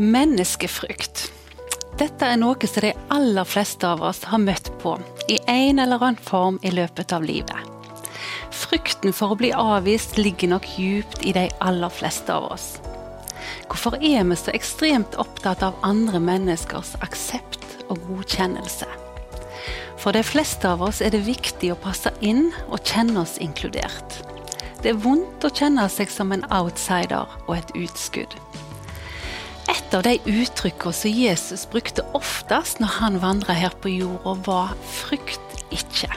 Menneskefrykt. Dette er noe som de aller fleste av oss har møtt på i en eller annen form i løpet av livet. Frykten for å bli avvist ligger nok djupt i de aller fleste av oss. Hvorfor er vi så ekstremt opptatt av andre menneskers aksept og godkjennelse? For de fleste av oss er det viktig å passe inn og kjenne oss inkludert. Det er vondt å kjenne seg som en outsider og et utskudd. Et av de uttrykkene som Jesus brukte oftest når han vandra her på jorda, var 'frykt ikke'.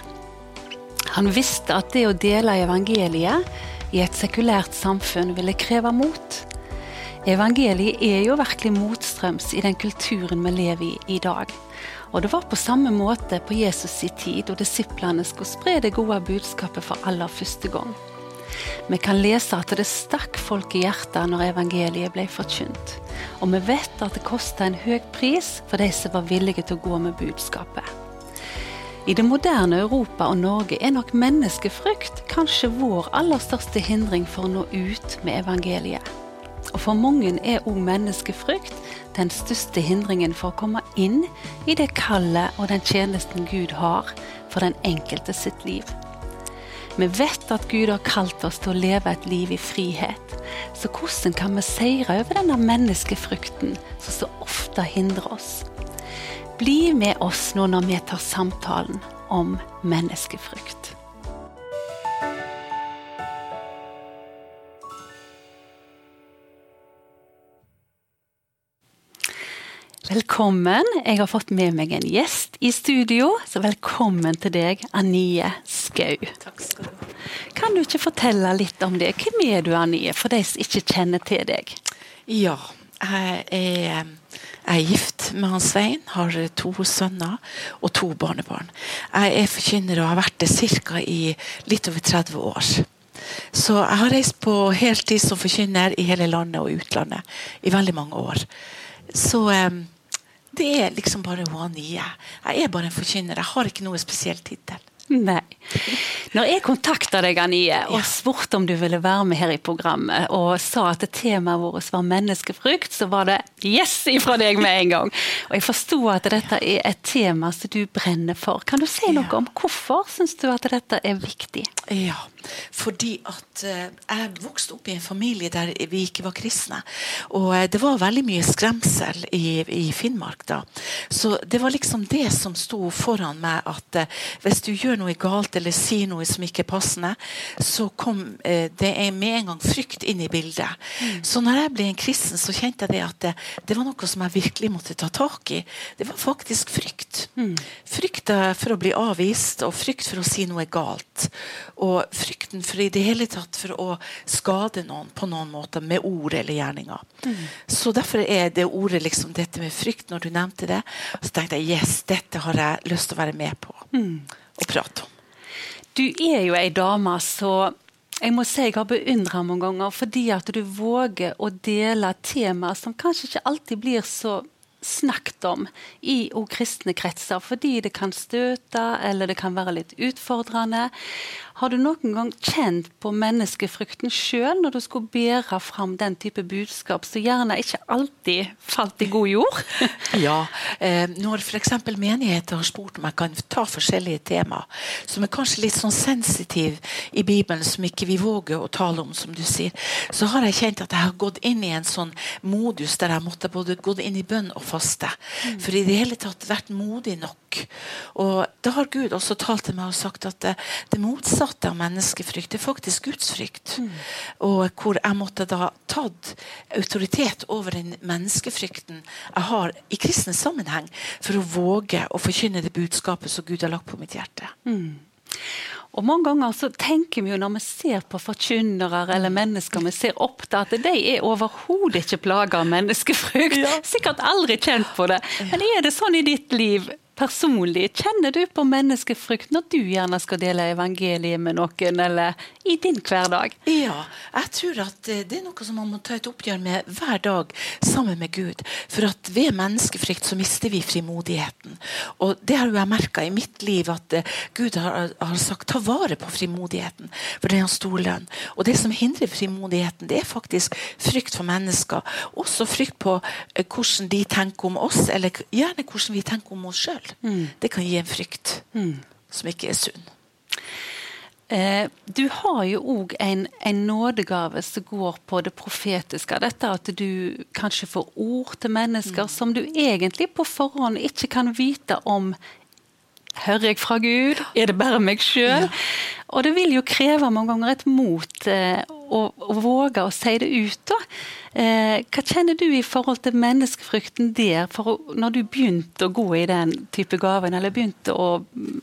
Han visste at det å dele evangeliet i et sekulært samfunn ville kreve mot. Evangeliet er jo virkelig motstrøms i den kulturen vi lever i i dag. Og det var på samme måte på Jesus i tid, da disiplene skulle spre det gode budskapet for aller første gang. Vi kan lese at det stakk folk i hjertet når evangeliet ble forkynt. Og vi vet at det kosta en høy pris for de som var villige til å gå med budskapet. I det moderne Europa og Norge er nok menneskefrykt kanskje vår aller største hindring for å nå ut med evangeliet. Og for mange er òg menneskefrykt den største hindringen for å komme inn i det kallet og den tjenesten Gud har for den enkelte sitt liv. Vi vet at Gud har kalt oss til å leve et liv i frihet. Så hvordan kan vi seire over denne menneskefrykten som så ofte hindrer oss? Bli med oss nå når vi tar samtalen om menneskefrykt. Velkommen. Jeg har fått med meg en gjest i studio, så velkommen til deg, Anie Skau. Takk skal du ha. Kan du ikke fortelle litt om det? Hvem er du, Anie, for de som ikke kjenner til deg? Ja, jeg er, jeg er gift med han Svein, har to sønner og to barnebarn. Jeg er forkynner og har vært det ca. i litt over 30 år. Så jeg har reist på heltid som forkynner i hele landet og utlandet i veldig mange år. Så eh, det er liksom bare Anie. Jeg er bare en forkynner. Jeg har ikke noe spesiell tittel. Nei. Når jeg kontakta deg, Anie, og spurte om du ville være med her i programmet, og sa at temaet vårt var menneskefrykt, så var det yes ifra deg med en gang. Og jeg forsto at dette er et tema som du brenner for. Kan du si noe om hvorfor syns du at dette er viktig? Ja, fordi at eh, jeg vokste opp i en familie der vi ikke var kristne. Og eh, det var veldig mye skremsel i, i Finnmark da. Så det var liksom det som sto foran meg, at eh, hvis du gjør noe galt eller sier noe som ikke er passende, så kom eh, det med en gang frykt inn i bildet. Så når jeg ble en kristen, så kjente jeg det at det, det var noe som jeg virkelig måtte ta tak i. Det var faktisk frykt. Frykt eh, for å bli avvist, og frykt for å si noe galt. Og frykten for i det hele tatt for å skade noen på noen måte med ord eller gjerninger. Så derfor er det ordet liksom dette med frykt, når du nevnte det, så tenkte jeg yes, dette har jeg lyst til å være med på og prate om. Du er jo ei dame så jeg må si jeg har beundra mange ganger fordi at du våger å dele temaer som kanskje ikke alltid blir så snakket om i o kristne kretser, fordi det kan støte eller det kan være litt utfordrende. Har du noen gang kjent på menneskefrykten sjøl når du skulle bære fram den type budskap som gjerne ikke alltid falt i god jord? Ja, eh, Når f.eks. menigheter har spurt om jeg kan ta forskjellige tema som er kanskje litt sånn sensitive i Bibelen, som ikke vi våger å tale om, som du sier, så har jeg kjent at jeg har gått inn i en sånn modus der jeg måtte både gå inn i bønn og faste. For i det hele tatt vært modig nok. Og da har Gud også talt til meg og sagt at det, det motsatte av menneskefrykt det er faktisk gudsfrykt. Og hvor jeg måtte da tatt autoritet over den menneskefrykten jeg har i kristen sammenheng, for å våge å forkynne det budskapet som Gud har lagt på mitt hjerte. Og mange ganger så tenker vi jo når vi ser på forkynnere eller mennesker vi ser opp til, at de er overhodet ikke plaga av menneskefrykt. Ja. Sikkert aldri kjent på det. Men er det sånn i ditt liv personlig, kjenner du på menneskefrykt når du gjerne skal dele evangeliet med noen, eller i din hverdag? Ja, jeg tror at eh, det er noe som man må ta et oppgjør med hver dag sammen med Gud. For at ved menneskefrykt så mister vi frimodigheten. Og det har jo jeg merka i mitt liv, at uh, Gud har, har, sagt ta vare på frimodigheten, for det er en stor lønn. Og det som hindrer frimodigheten, det er faktisk frykt for mennesker. Også frykt på uh, hvordan de tenker om oss, eller gjerne hvordan vi tenker om oss sjøl. Mm. Det kan gi en frykt mm. som ikke er sunn. Eh, du har jo òg en, en, nådegave som går på det profetiske. Dette at du kanskje får ord til mennesker mm. som du egentlig på forhånd ikke kan vite om Hører jeg fra Gud? Er det bare meg sjøl? Ja. Og det vil jo kreve mange ganger et mot eh, å, å, våge å si det ut. da. Eh, hva kjenner du i forhold til menneskefrykten der, for når du begynte å gå i den type gaven, eller begynte å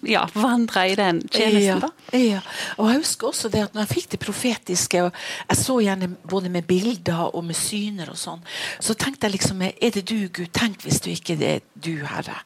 ja, vandre i den tjenesten? da? Ja, ja. og jeg husker også det at når jeg fikk det profetiske, og jeg så gjerne både med bilder og med syner og sånn, så tenkte jeg liksom Er det du, Gud? Tenk hvis du ikke det er du, Herre.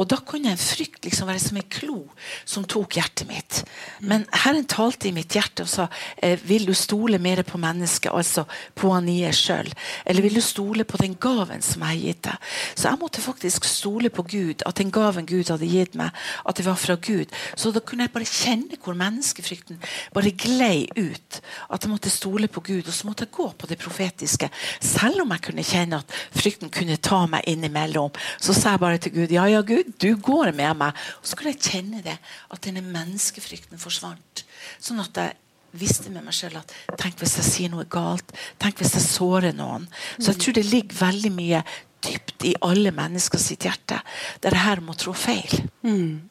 Og da kunne en frykt liksom være som en klo som tok hjertet mitt. Men Herren talte i mitt hjerte og sa eh, Vil du stole mer på mennesket, altså på sjøl? sjøl? Eller vil du stole på den gaven som jeg har gitt deg? Så jeg måtte faktisk stole på Gud, at den gaven Gud hadde gitt meg, at det var fra Gud. Så da kunne jeg bare kjenne hvor menneskefrykten bare glei ut. At jeg måtte stole på Gud, og så måtte jeg gå på det profetiske. Selv om jeg kunne kjenne at frykten kunne ta meg innimellom. Så sa jeg bare til Gud ja, ja, Gud, du går med meg. Og så kunne jeg kjenne det, at denne menneskefrykten forsvant. Sånn at jeg visste med meg selv at tenk hvis jeg sier noe galt. Tenk hvis jeg sårer noen. Så jeg tror det ligger veldig mye dypt i alle mennesker sitt hjerte. Det er det her med å trå feil. Mm.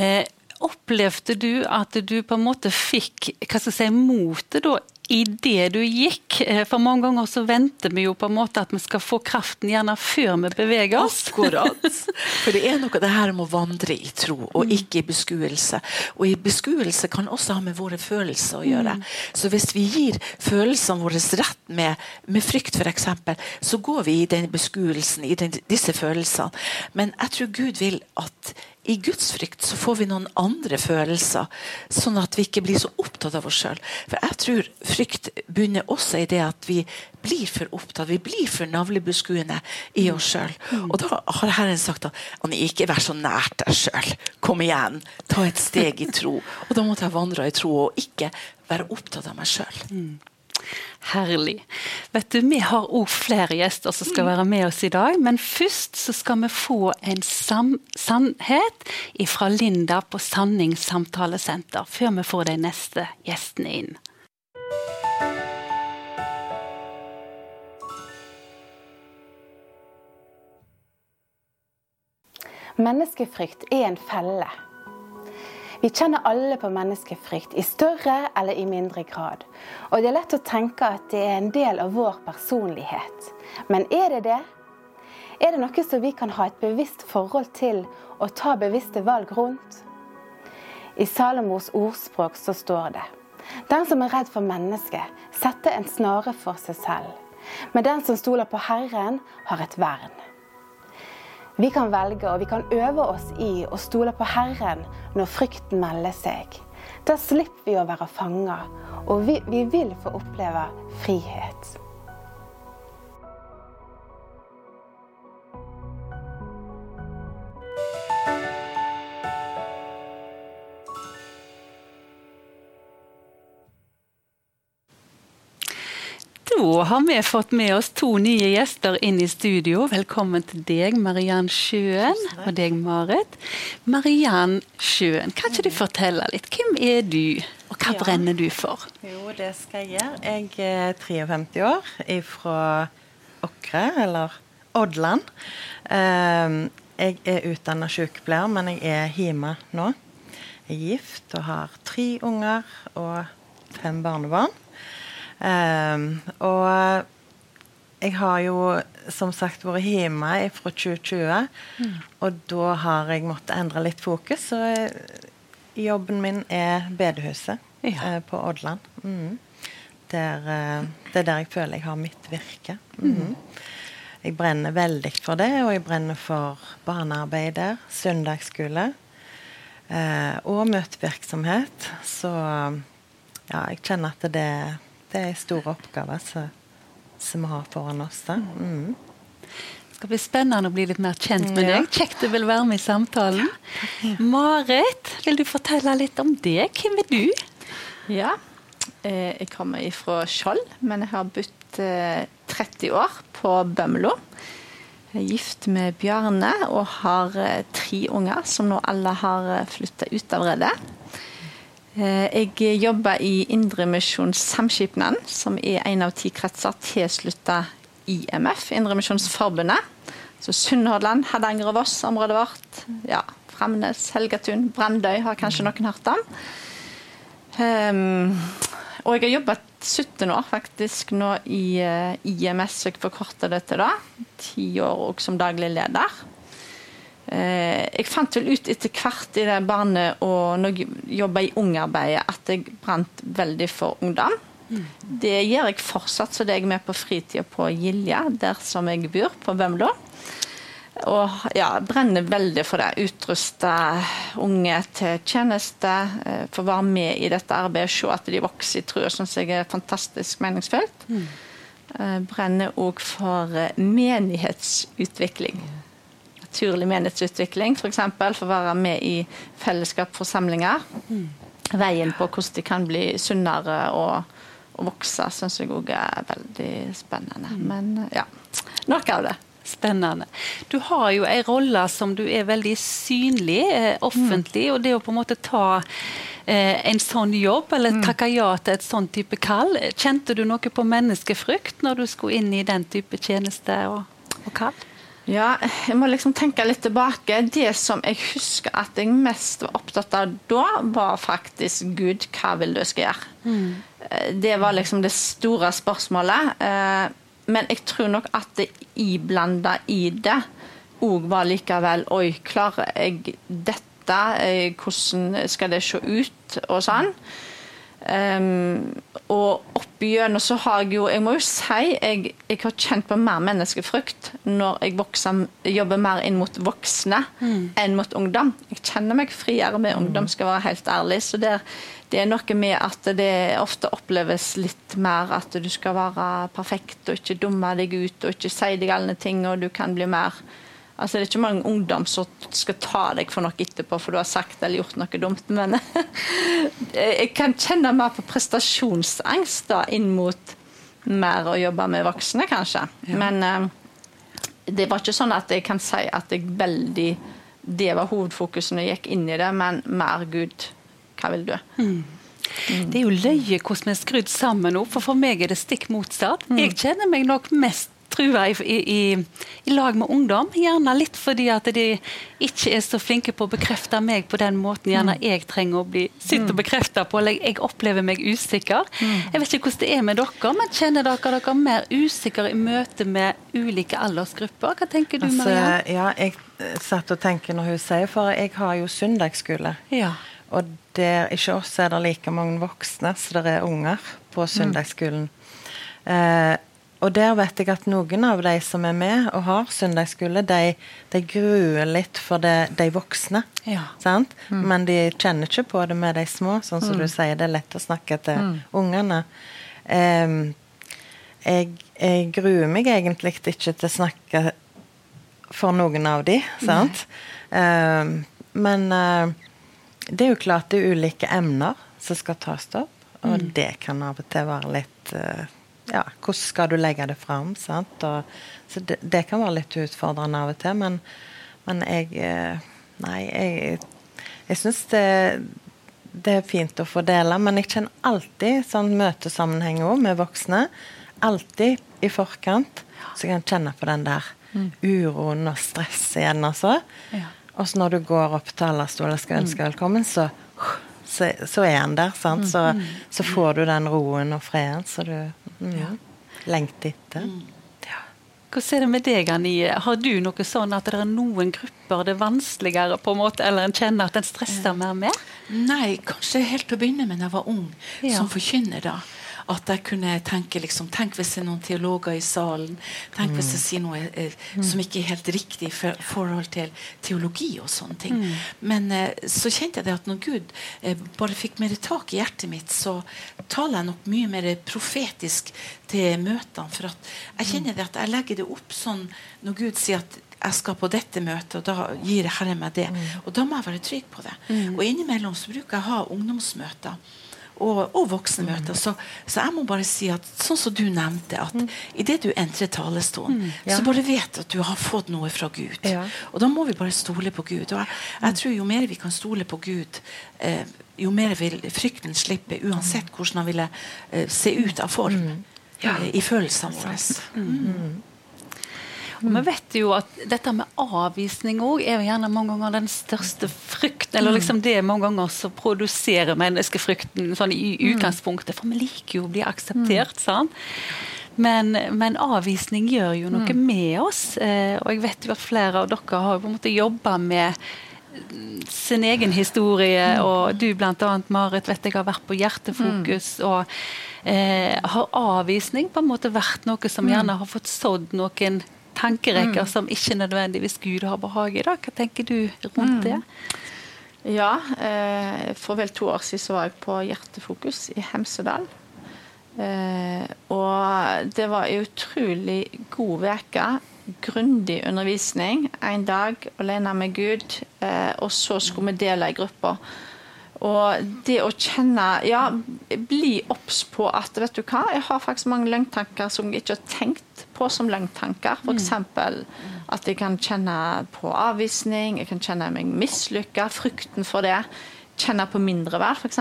Eh, opplevde du at du på en måte fikk hva skal jeg si, motet da i det du gikk. Eh, for mange ganger så venter vi jo på en måte at vi skal få kraften gjerne før vi beveger oss. Akkurat. For det er noe det her med å vandre i tro, og mm. ikke i beskuelse. Og i beskuelse kan også ha med våre følelser å gjøre. Mm. Så hvis vi gir følelsene våre rett med, med frykt, f.eks., så går vi i den beskuelsen, i den, disse følelsene. Men jeg tror Gud vil at i gudsfrykt så får vi noen andre følelser, sånn at vi ikke blir så opptatt av oss sjøl. For jeg tror frykt begynner også i det at vi blir for opptatt, vi blir for navlebeskuende i oss sjøl. Mm. Og da har Herren sagt at han ikke vær så nært deg sjøl. Kom igjen, ta et steg i tro. Og da måtte jeg vandre i tro og ikke være opptatt av meg sjøl. Herlig. Vet du, Vi har òg flere gjester som skal være med oss i dag. Men først så skal vi få en sannhet fra Linda på Sanning samtalesenter. Før vi får de neste gjestene inn. Menneskefrykt er en felle. Vi kjenner alle på menneskefrykt, i større eller i mindre grad. Og det er lett å tenke at det er en del av vår personlighet. Men er det det? Er det noe som vi kan ha et bevisst forhold til og ta bevisste valg rundt? I Salomos ordspråk så står det Den som er redd for mennesket, setter en snare for seg selv. Men den som stoler på Herren, har et vern. Vi kan velge og vi kan øve oss i å stole på Herren når frykten melder seg. Da slipper vi å være fanger, og vi, vi vil få oppleve frihet. Da har vi fått med oss to nye gjester inn i studio. Velkommen til deg, Mariann Sjøen, og deg, Marit. Mariann Sjøen, kan ikke du fortelle litt? Hvem er du, og hva ja. brenner du for? Jo, det skal jeg gjøre. Jeg er 53 år, fra Åkre, eller Oddland. Ehm, jeg er utdanna sykepleier, men jeg er hjemme nå. Jeg er gift og har tre unger og fem barnebarn. Um, og jeg har jo som sagt vært hjemme fra 2020, mm. og da har jeg måttet endre litt fokus. Så eh, jobben min er bedehuset ja. uh, på Oddland. Mm. Der, uh, det er der jeg føler jeg har mitt virke. Mm. jeg brenner veldig for det, og jeg brenner for barnearbeid der. Søndagsskole. Eh, og møtevirksomhet. Så ja, jeg kjenner at det, det er en stor oppgave som vi har foran oss. da. Mm. Det skal bli spennende å bli litt mer kjent med deg. Kjekt du vil være med i samtalen. Marit, vil du fortelle litt om deg? Hvem er du? Ja, eh, jeg kommer fra Skjold, men jeg har bodd 30 eh, år på Bømlo. Jeg er gift med Bjarne og har eh, tre unger, som nå alle har flytta ut av Redde. Jeg jobber i Indremisjons Samskipnaden, som er en av ti kretser tilslutta IMF, Indremisjonsforbundet. Så Sunnhordland, Hardanger og Voss, området vårt. Ja, Framnes, Helgatun, Brandøy har kanskje noen hørt om. Um, og jeg har jobbet 17 år faktisk nå i uh, IMS, jeg forkorter det til da. Ti år òg som daglig leder. Uh, jeg fant vel ut etter hvert i det barnet og når jeg jobba i ungarbeidet, at jeg brant veldig for ungdom. Det gjør jeg fortsatt, så det er jeg med på fritida på Gilja, der som jeg bor, på Bømlo. Og ja, brenner veldig for det. Utruste unge til tjeneste. Eh, få være med i dette arbeidet, se at de vokser i trua, syns jeg er fantastisk meningsfullt. Mm. Brenner òg for eh, menighetsutvikling. Naturlig menighetsutvikling, f.eks. For, for å være med i fellesskapsforsamlinger. Mm. Veien på hvordan de kan bli sunnere og og vokse syns jeg òg er veldig spennende. Mm. Men ja, noe av det. Spennende. Du har jo ei rolle som du er veldig synlig, eh, offentlig. Mm. Og det å på en måte ta eh, en sånn jobb, eller mm. takke ja til et sånn type kall, kjente du noe på menneskefrykt når du skulle inn i den type tjeneste og, og kall? Ja, jeg må liksom tenke litt tilbake. Det som jeg husker at jeg mest var opptatt av da, var faktisk Gud, hva vil du jeg skal gjøre? Mm. Det var liksom det store spørsmålet. Eh, men jeg tror nok at det iblanda i det òg var likevel Oi, klarer jeg dette? Eh, hvordan skal det se ut? Og sånn. Um, og oppigjennom så har jeg jo Jeg må jo si jeg, jeg har kjent på mer menneskefrykt når jeg vokser, jobber mer inn mot voksne mm. enn mot ungdom. Jeg kjenner meg friere med ungdom, skal være helt ærlig. Så det, det, er noe med at det ofte oppleves litt mer at du skal være perfekt og ikke dumme deg ut og ikke si deg alle ting, og du kan bli mer Altså, det er ikke mange ungdom som skal ta deg for noe etterpå for du har sagt eller gjort noe dumt, men jeg kan kjenne mer på prestasjonsangst da, inn mot mer å jobbe med voksne, kanskje. Ja. Men uh, det var ikke sånn at jeg kan si at jeg veldig Det var hovedfokuset når jeg gikk inn i det, men mer Gud, hva vil du? Mm. Mm. Det er jo løye hvordan vi er skrudd sammen nå, for for meg er det stikk motsatt. Mm. Jeg kjenner meg nok mest trua i, i, i, lag med ungdom. Gjerne litt fordi at de ikke er så flinke på å bekrefte meg på den måten gjerne mm. jeg trenger å bli sitt og mm. bekrefta på, eller jeg opplever meg usikker. Mm. Jeg vet ikke hvordan det er med dere, men kjenner dere dere mer usikre i møte med ulike aldersgrupper? Hva tenker du, altså, Mariann? Ja, jeg satt og tenker når hun sier, for jeg har jo søndagsskole. Ja. Og der, ikke oss er det like mange voksne så det er unger på søndagsskolen. Mm. Eh, og der vet jeg at noen av de som er med og har søndagsskole, de, de gruer litt for det, de voksne. Ja. Mm. Men de kjenner ikke på det med de små, sånn som mm. du sier. Det er lett å snakke til mm. ungene. Um, jeg, jeg, gruer meg egentlig ikke til å snakke for noen av de, sant? Um, men uh, det er jo klart det er ulike emner som skal tas opp, og mm. det kan av og til være litt uh, ja, hvordan skal du legge det fram? Sant? Og, så det, det, kan være litt utfordrende av og til, men, men jeg eh, Nei, jeg, jeg syns det, det, er fint å få dele, men jeg kjenner alltid sånn møtesammenheng òg med voksne. Alltid i forkant. Så jeg kan kjenne på den der mm. uroen og stresset igjen, altså. Ja. Og så når du går opp talerstolen og skal ønske mm. velkommen, så så, så, er han der. Sant? Så, mm. så, får du den roen og freden som du mm, ja. Lengte etter. Mm. Ja. Hvordan er det med deg, Annie? Har du noe sånn at det er noen grupper det er vanskeligere, på en måte, eller en kjenner at en stresser mer med? Nei, kanskje helt til å begynne med da jeg var ung, ja. som forkynner. da at jeg kunne tenke liksom, Tenk hvis det er noen teologer i salen. Tenk hvis jeg sier noe eh, som ikke er helt riktig i for, forhold til teologi og sånne ting. Men eh, så kjente jeg det at når Gud eh, bare fikk mer tak i hjertet mitt, så taler jeg nok mye mer profetisk til møtene. For at jeg kjenner det at jeg legger det opp sånn når Gud sier at jeg skal på dette møtet, og da gir Herren meg det. Mm. Og da må jeg være trygg på det. Mm. Og innimellom så bruker jeg å ha ungdomsmøter. Og, og voksenmøter. Mm. Så, så, jeg må bare si at sånn som du nevnte, at mm. idet du entrer talerstolen, mm. ja. så bare vet at du har fått noe fra Gud. Ja. Og da må vi bare stole på Gud. Og jeg, jeg tror jo mer vi kan stole på Gud, eh, jo mer vil frykten slippe, uansett hvordan han ville eh, se ut av form ja. eh, i følelsene våre. Og vi vet jo at dette med avvisning òg er jo gjerne mange ganger den største frykten. Eller liksom det mange ganger som produserer menneskefrykten sånn i mm. utgangspunktet. For vi liker jo å bli akseptert. Mm. sant? Men, men, avvisning gjør jo noe mm. med oss. Eh, og jeg vet jo at flere av dere har på en måte jobba med sin egen historie, mm. og du bl.a. Marit vet jeg har vært på Hjertefokus. Mm. og eh, Har avvisning på en måte vært noe som gjerne har fått sådd noen tankerekker mm. som ikke nødvendigvis Gud har behag i. Da. Hva tenker du rundt mm. det? Ja, eh, for vel to år siden var jeg på Hjertefokus i Hemsedal. Eh, og det var en utrolig god uke. Grundig undervisning. En dag alene med Gud, eh, og så skulle vi dele i grupper. Og det å kjenne Ja, bli obs på at vet du hva, jeg har faktisk mange løgntanker som jeg ikke har tenkt på som løgntanker. F.eks. Mm. at jeg kan kjenne på avvisning, jeg kan kjenne meg mislykka, frykten for det. Kjenne på mindreverd, f.eks.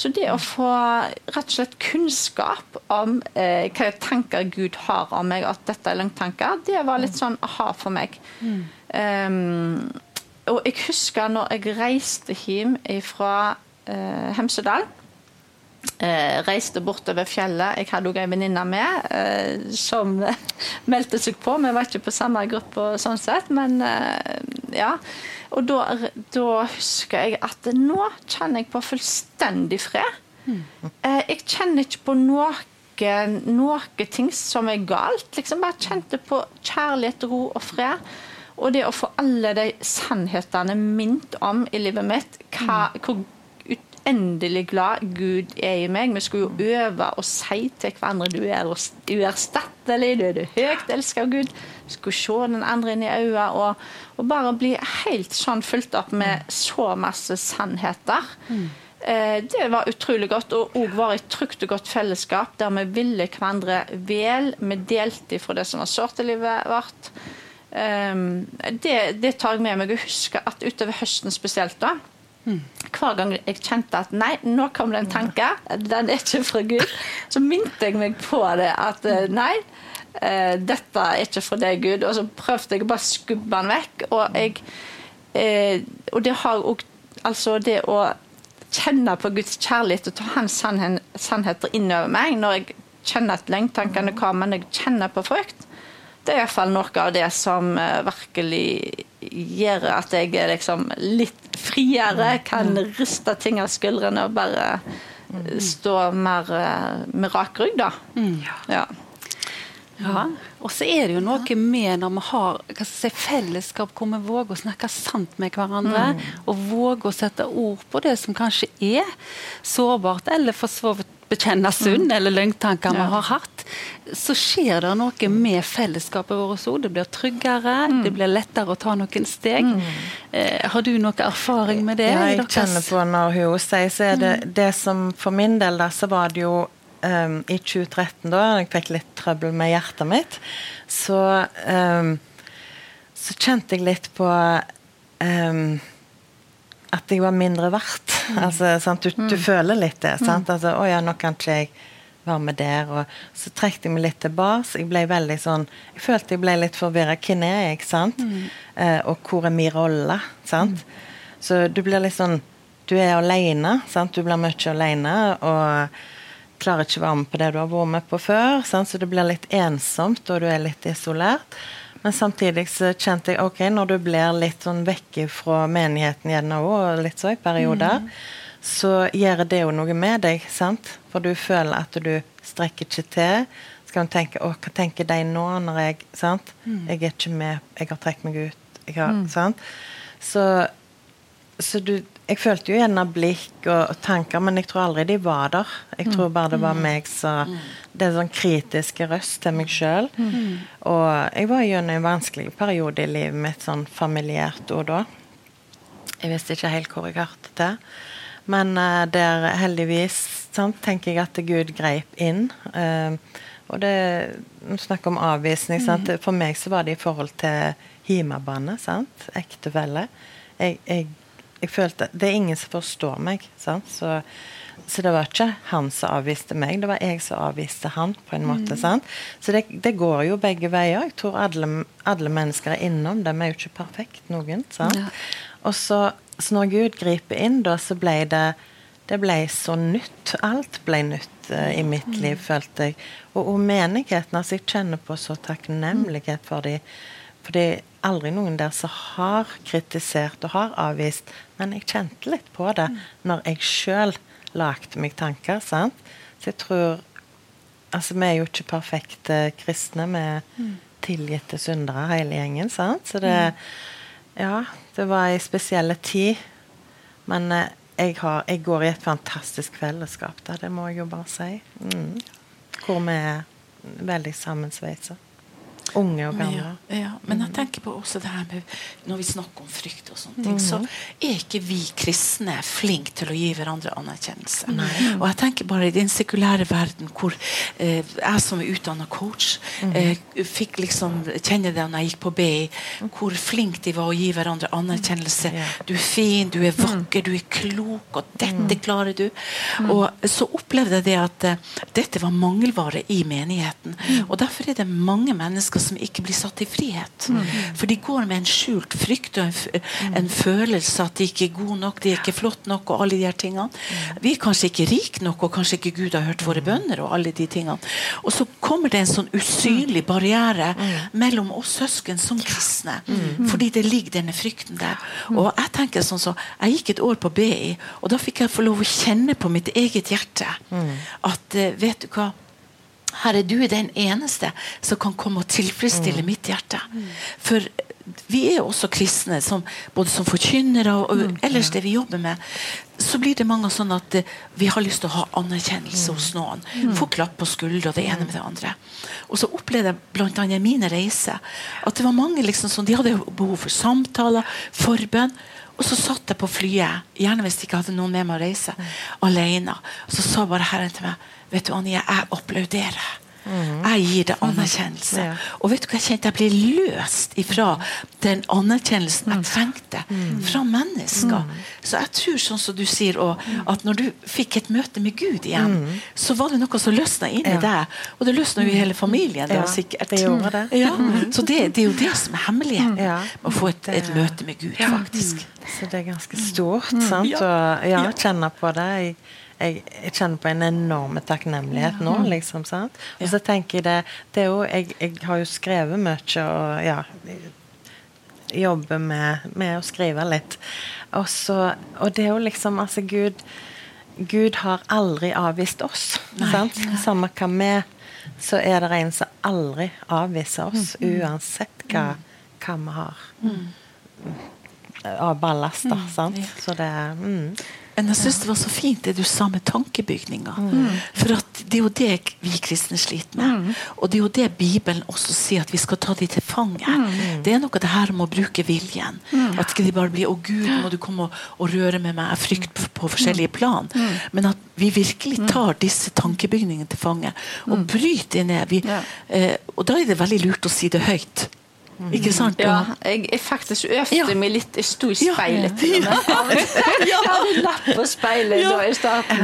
Så det å få rett og slett kunnskap om eh, hva tanker Gud har om meg, at dette er løgntanker, det var litt sånn aha for meg. Mm. Um, og jeg husker når jeg reiste hjem fra eh, Hemsedal. Eh, reiste bortover fjellet. Jeg hadde òg ei venninne med eh, som meldte seg på. Vi var ikke på samme gruppe, sånn sett, men eh, ja. Og da, da, husker jeg at nå kjenner jeg på fullstendig fred. Mm. jeg kjenner ikke på noe noe ting som er galt. Liksom bare kjente på kjærlighet, ro og fred. Og det å få alle de sannhetene minnet om i livet mitt, hva, mm. hvor uendelig glad Gud er i meg. Vi skulle jo øve og si til hverandre du er uerstattelig, du er det høyt elska av Gud. Vi skulle se den andre inn i øynene og, og, bare bli helt sånn fulgt opp med så masse sannheter. Mm. Eh, det var utrolig godt, og òg var et trygt og godt fellesskap der vi ville hverandre vel. Vi delte fra det som var sårt i livet vårt. Um, det, det, tar jeg med meg. Jeg husker at utover høsten spesielt, da mm. Hver gang jeg kjente at nei, nå kom det en tanke, den er ikke fra Gud, så minte jeg meg på det. At eh, nei, uh, dette er ikke fra deg, Gud. Og så prøvde jeg å bare skubbe den vekk. Og, jeg, uh, og det har òg Altså, det å kjenne på Guds kjærlighet og ta hans sannheter innover meg når jeg kjenner at lengtankene kommer, når jeg kjenner på frykt det er iallfall noe av det som eh, virkelig gjør at jeg er liksom litt friere, kan riste ting av skuldrene og bare eh, stå mer eh, med rak rygg, da. Mm. Ja. Ja. Og så er det jo noe med når vi har si, fellesskap hvor vi våger å snakke sant med hverandre, mm. og våger å sette ord på det som kanskje er sårbart, eller for så vidt bekjenne sunn, mm. eller løgntanker vi har hatt, så skjer det noe med fellesskapet vårt òg. Det blir tryggere, mm. det blir lettere å ta noen steg. Mm. Eh, har du noe erfaring med det? Ja, jeg kjenner på når hun sier så er det mm. det som for min del da, så var det jo um, i 2013, da jeg fikk litt trøbbel med hjertet mitt, så, um, så kjente jeg litt på um, at jeg var mindre verdt. Mm. Altså, du, du, mm. føler litt det. Sant? Mm. Altså, 'Å ja, nå kan ikke jeg være med der.' Og så trekte jeg meg litt tilbake. Jeg ble veldig sånn Jeg følte jeg ble litt forvirra. Hvem er jeg? sant? Mm. Eh, og hvor er min rolle? sant? Mm. Så du blir litt sånn Du er alene. sant? Du blir mye alene. og klarer ikke å være med på det du har vært med på før. Sant? Så det blir litt ensomt, og du er litt isolert. Men samtidig så kjente jeg ok, når du blir litt sånn vekk fra menigheten gjerne òg, litt så i perioder, mm. så gjør det jo noe med deg. sant? For du føler at du strekker ikke til. Så kan du tenke å, hva tenker de nå når jeg sant? Jeg er ikke med, jeg har trukket meg ut. Har, sant? Så, så du Jeg følte jo gjerne blikk og, og, tanker, men jeg tror aldri de var der. Jeg tror bare det var meg som Det er sånn kritiske røst til meg sjøl. Og jeg var gjennom en vanskelig periode i livet mitt, sånn familiært og da. Jeg visste ikke helt hvor jeg hørte til. Men uh, der heldigvis sant, tenker jeg at Gud greip inn. Uh, og det Snakk om avvisning. Sant? For meg så var det i forhold til hjemmebane. Ektefelle. Jeg, jeg jeg følte Det er ingen som forstår meg. Så, så, det var ikke han som avviste meg, det var jeg som avviste han. på en måte, mm. Så det, det, går jo begge veier. Jeg tror alle, alle mennesker er innom. De er jo ikke perfekt, noen. Ja. Og så, så, når Gud griper inn, da, så ble det det ble så nytt. Alt ble nytt uh, i mitt mm. liv, følte jeg. Og, og menigheten. altså Jeg kjenner på så takknemlighet for er aldri noen der som har kritisert og har avvist, men jeg kjente litt på det mm. når jeg sjøl lagde meg tanker. sant? Så jeg tror Altså, vi er jo ikke perfekte kristne. Vi er mm. tilgitte syndere, hele gjengen. sant? Så det mm. Ja, det var ei spesiell tid. Men eh, jeg, har, jeg, går i et fantastisk fellesskap da. det må jeg jo bare si. Mm. Hvor vi er veldig sammensveisa. Unge og gamle. Ja, ja. Men jeg tenker på også det her med når vi snakker om frykt, og sånne ting, mm. så er ikke vi kristne flinke til å gi hverandre anerkjennelse. Nei. Og jeg tenker bare i den sekulære verden hvor eh, jeg som er utdanna coach, mm. eh, fikk liksom kjenne det når jeg gikk på BI, hvor flink de var å gi hverandre anerkjennelse. Du er fin, du er vakker, du er klok, og dette klarer du. Og så opplevde jeg det at eh, dette var mangelvare i menigheten. Og derfor er det mange mennesker mennesker som ikke blir satt i frihet. Mm. For de går med en skjult frykt og en, en, følelse at de ikke er gode nok, de er ikke flott nok, og alle de her tingene. Vi er kanskje ikke rike nok, og kanskje ikke Gud har hørt våre bønner, og alle de tingene. Og så kommer det en sånn usynlig barriere mellom oss søsken som kristne. Fordi det ligger denne frykten der. Og jeg tenker sånn så, Jeg gikk et år på BI, og da fikk jeg få lov å kjenne på mitt eget hjerte at eh, vet du hva Herre, du er den eneste som kan komme og tilfredsstille mm. mitt hjerte. For vi er jo også kristne, som, både som forkynnere og, og mm. ellers det vi jobber med. Så blir det mange sånn at uh, vi har lyst til å ha anerkjennelse hos mm. noen. Få klapp på skuldra, det ene med det andre. Og så opplevde jeg bl.a. i mine reiser at det var mange liksom som de hadde behov for samtaler, forbønn. Og så satt jeg på flyet, gjerne hvis jeg ikke hadde noen med meg å reise, alene. Og så sa bare Herren til meg Vet du, Anja, jeg applauderer. Mm. Jeg gir det anerkjennelse. Ja. Og vet du hva jeg kjente? Jeg ble løst ifra den anerkjennelsen jeg mm. trengte mm. fra mennesker. Mm. Så jeg tror, sånn som du sier, at når du fikk et møte med Gud igjen, mm. så var det noe som løsna inni ja. deg. Og det løsna jo i hele familien. Det var sikkert. Det. Ja. Så det, det, er jo det som er hemmeligheten. Å få et, et, møte med Gud, faktisk. Så det er ganske stort. sant? Ja, kjenne på det. Jeg jeg, kjenner på en enorm takknemlighet nå, liksom. sant? Og så tenker jeg det, det er jo, jeg, jeg, har jo skrevet mye og ja jobber med, med å skrive litt. Og, så, og det er jo liksom Altså, Gud Gud har aldri avvist oss. sant? Samme hva vi så er det en som aldri avviser oss, mm. uansett hva, hva vi har. Mm. Av ballast, da. Mm. Sant? Så det mm. Men jeg syns det var så fint det du sa med tankebygninga. Mm. For det er jo det vi kristne sliter med. Mm. Og det er jo det Bibelen også sier, at vi skal ta de til fange. Mm. Det er noe det her med å bruke viljen. Mm. At ikke de bare blir 'Å Gud, må du komme og, og røre med meg'. Jeg frykter på forskjellige mm. plan. Mm. Men at vi virkelig tar disse tankebygningene til fange og bryter ned. Vi, eh, og da er det veldig lurt å si det høyt. Mm. Ikke sant? Ja, jeg, jeg faktisk øvde ja. meg litt. Jeg sto i speilet til og med. Jeg hadde lapp på speilet da i starten.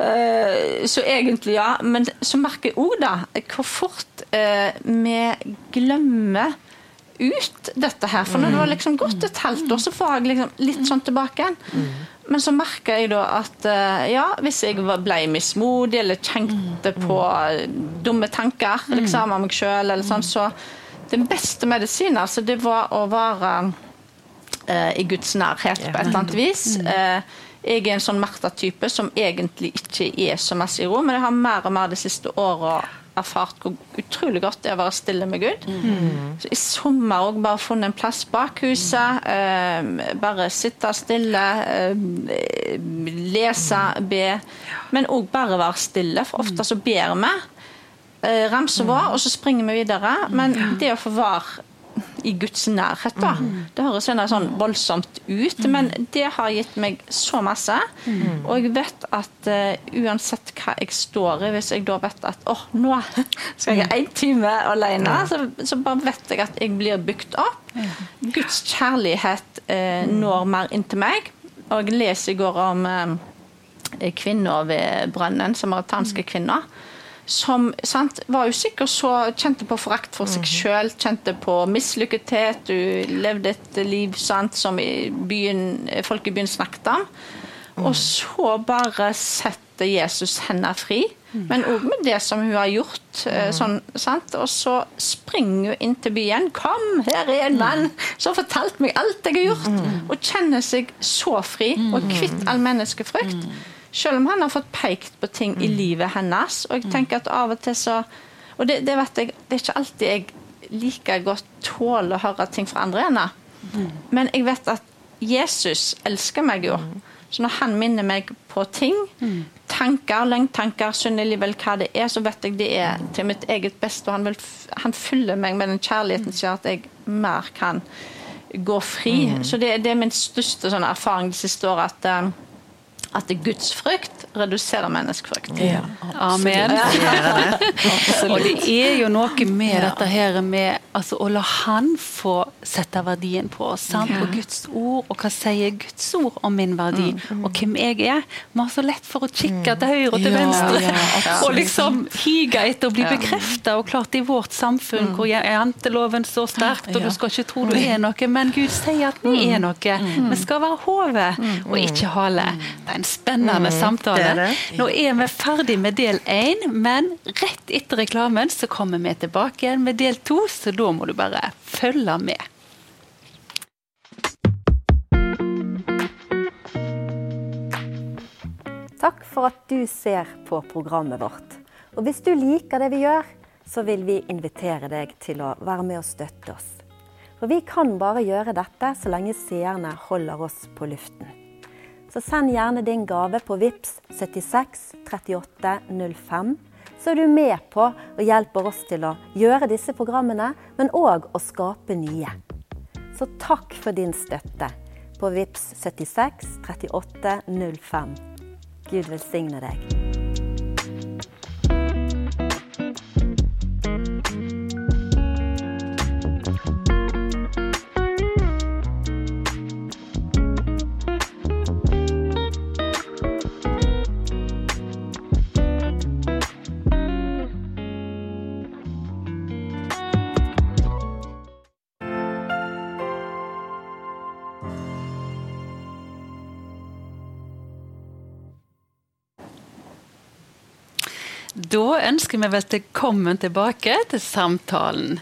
Uh, så egentlig, ja. Men så merker jeg òg, da, hvor fort uh, vi glemmer ut dette her. For når det var liksom gått et halvt år, så får jeg liksom litt sånn tilbake igjen. Mm. Men så merka jeg da at uh, ja, hvis jeg ble mismodig eller kjente på dumme tanker liksom, av meg sjøl, eller sånn, så den beste medisinen altså, det var å være uh, i Guds nærhet på et eller annet vis. Uh, jeg er en sånn Martha-type som egentlig ikke er så masse i ro, men jeg har mer og mer de siste åra erfart hvor utrolig godt det er å være stille med Gud. Mm. Så I sommer òg bare funnet en plass bak huset. Eh, bare sitte stille, eh, lese, be. Men òg bare være stille, for ofte så ber vi. Eh, ramser vår, og så springer vi videre. Men det å få være i Guds nærhet. da. Mm. Det høres sånn voldsomt ut, mm. men det har gitt meg så masse. Mm. Og jeg vet at uh, uansett hva jeg står i, hvis jeg da vet at åh, oh, nå skal jeg én time alene, så, så, bare vet jeg at jeg blir bygd opp. Guds kjærlighet uh, når mer inn til meg. Og jeg leser i går om uh, kvinner ved brønnen, samaritanske kvinner som sant, var usikker, så kjente på forakt for seg mhm. sjøl, kjente på mislykkethet. Du levde et liv sant, som i byen, folk i byen snakket om. Og mhm. så bare setter Jesus henne fri. Mhm. Men òg med det som hun har gjort. Eh, sånn, og så springer hun inn til byen. 'Kom, her er en mann som har fortalt meg alt jeg har gjort!' Og kjenner seg så fri og kvitt all menneskefrykt. Selv om han har fått pekt på ting i mm. livet hennes. Og jeg mm. tenker at av og til så Og det, det vet jeg, det er ikke alltid jeg like godt tåler å høre ting fra andre ennå. Mm. Men jeg vet at Jesus elsker meg jo. Så når han minner meg på ting, tanker, langtanker, sunne vel hva det er, så vet jeg det er til mitt eget beste. Og han, vil, han fyller meg med den kjærligheten som gjør at jeg mer kan gå fri. Mm. Så det, det, er min største sånn erfaring det siste året. at um, at Guds frykt reduserer menneskefrykt. Ja, Amen. Ja. og det er jo noe med ja. dette her med altså, å la Han få sette verdien på oss. Sant? Og Guds ord, og hva sier Guds ord om min verdi, mm. og hvem jeg er. Vi har så lett for å kikke til høyre og til venstre og liksom hige etter å bli bekrefta. Og klart i vårt samfunn mm. hvor janteloven står sterkt, og du skal ikke tro du er noe, men Gud sier at vi er noe. Vi skal være hodet og ikke hale. Er en spennende mm, samtale. Det det. Nå er vi ferdig med del én, men rett etter reklamen så kommer vi tilbake igjen med del to, så da må du bare følge med. Takk for at du ser på programmet vårt. Og hvis du liker det vi gjør, så vil vi invitere deg til å være med og støtte oss. For vi kan bare gjøre dette så lenge seerne holder oss på luften så send gjerne din gave på VIPS 76 38 05. Så er du med på og hjelper oss til å gjøre disse programmene, men òg å skape nye. Så takk for din støtte på VIPS 76 38 05. Gud velsigne deg. Da ønsker vi velkommen tilbake til samtalen.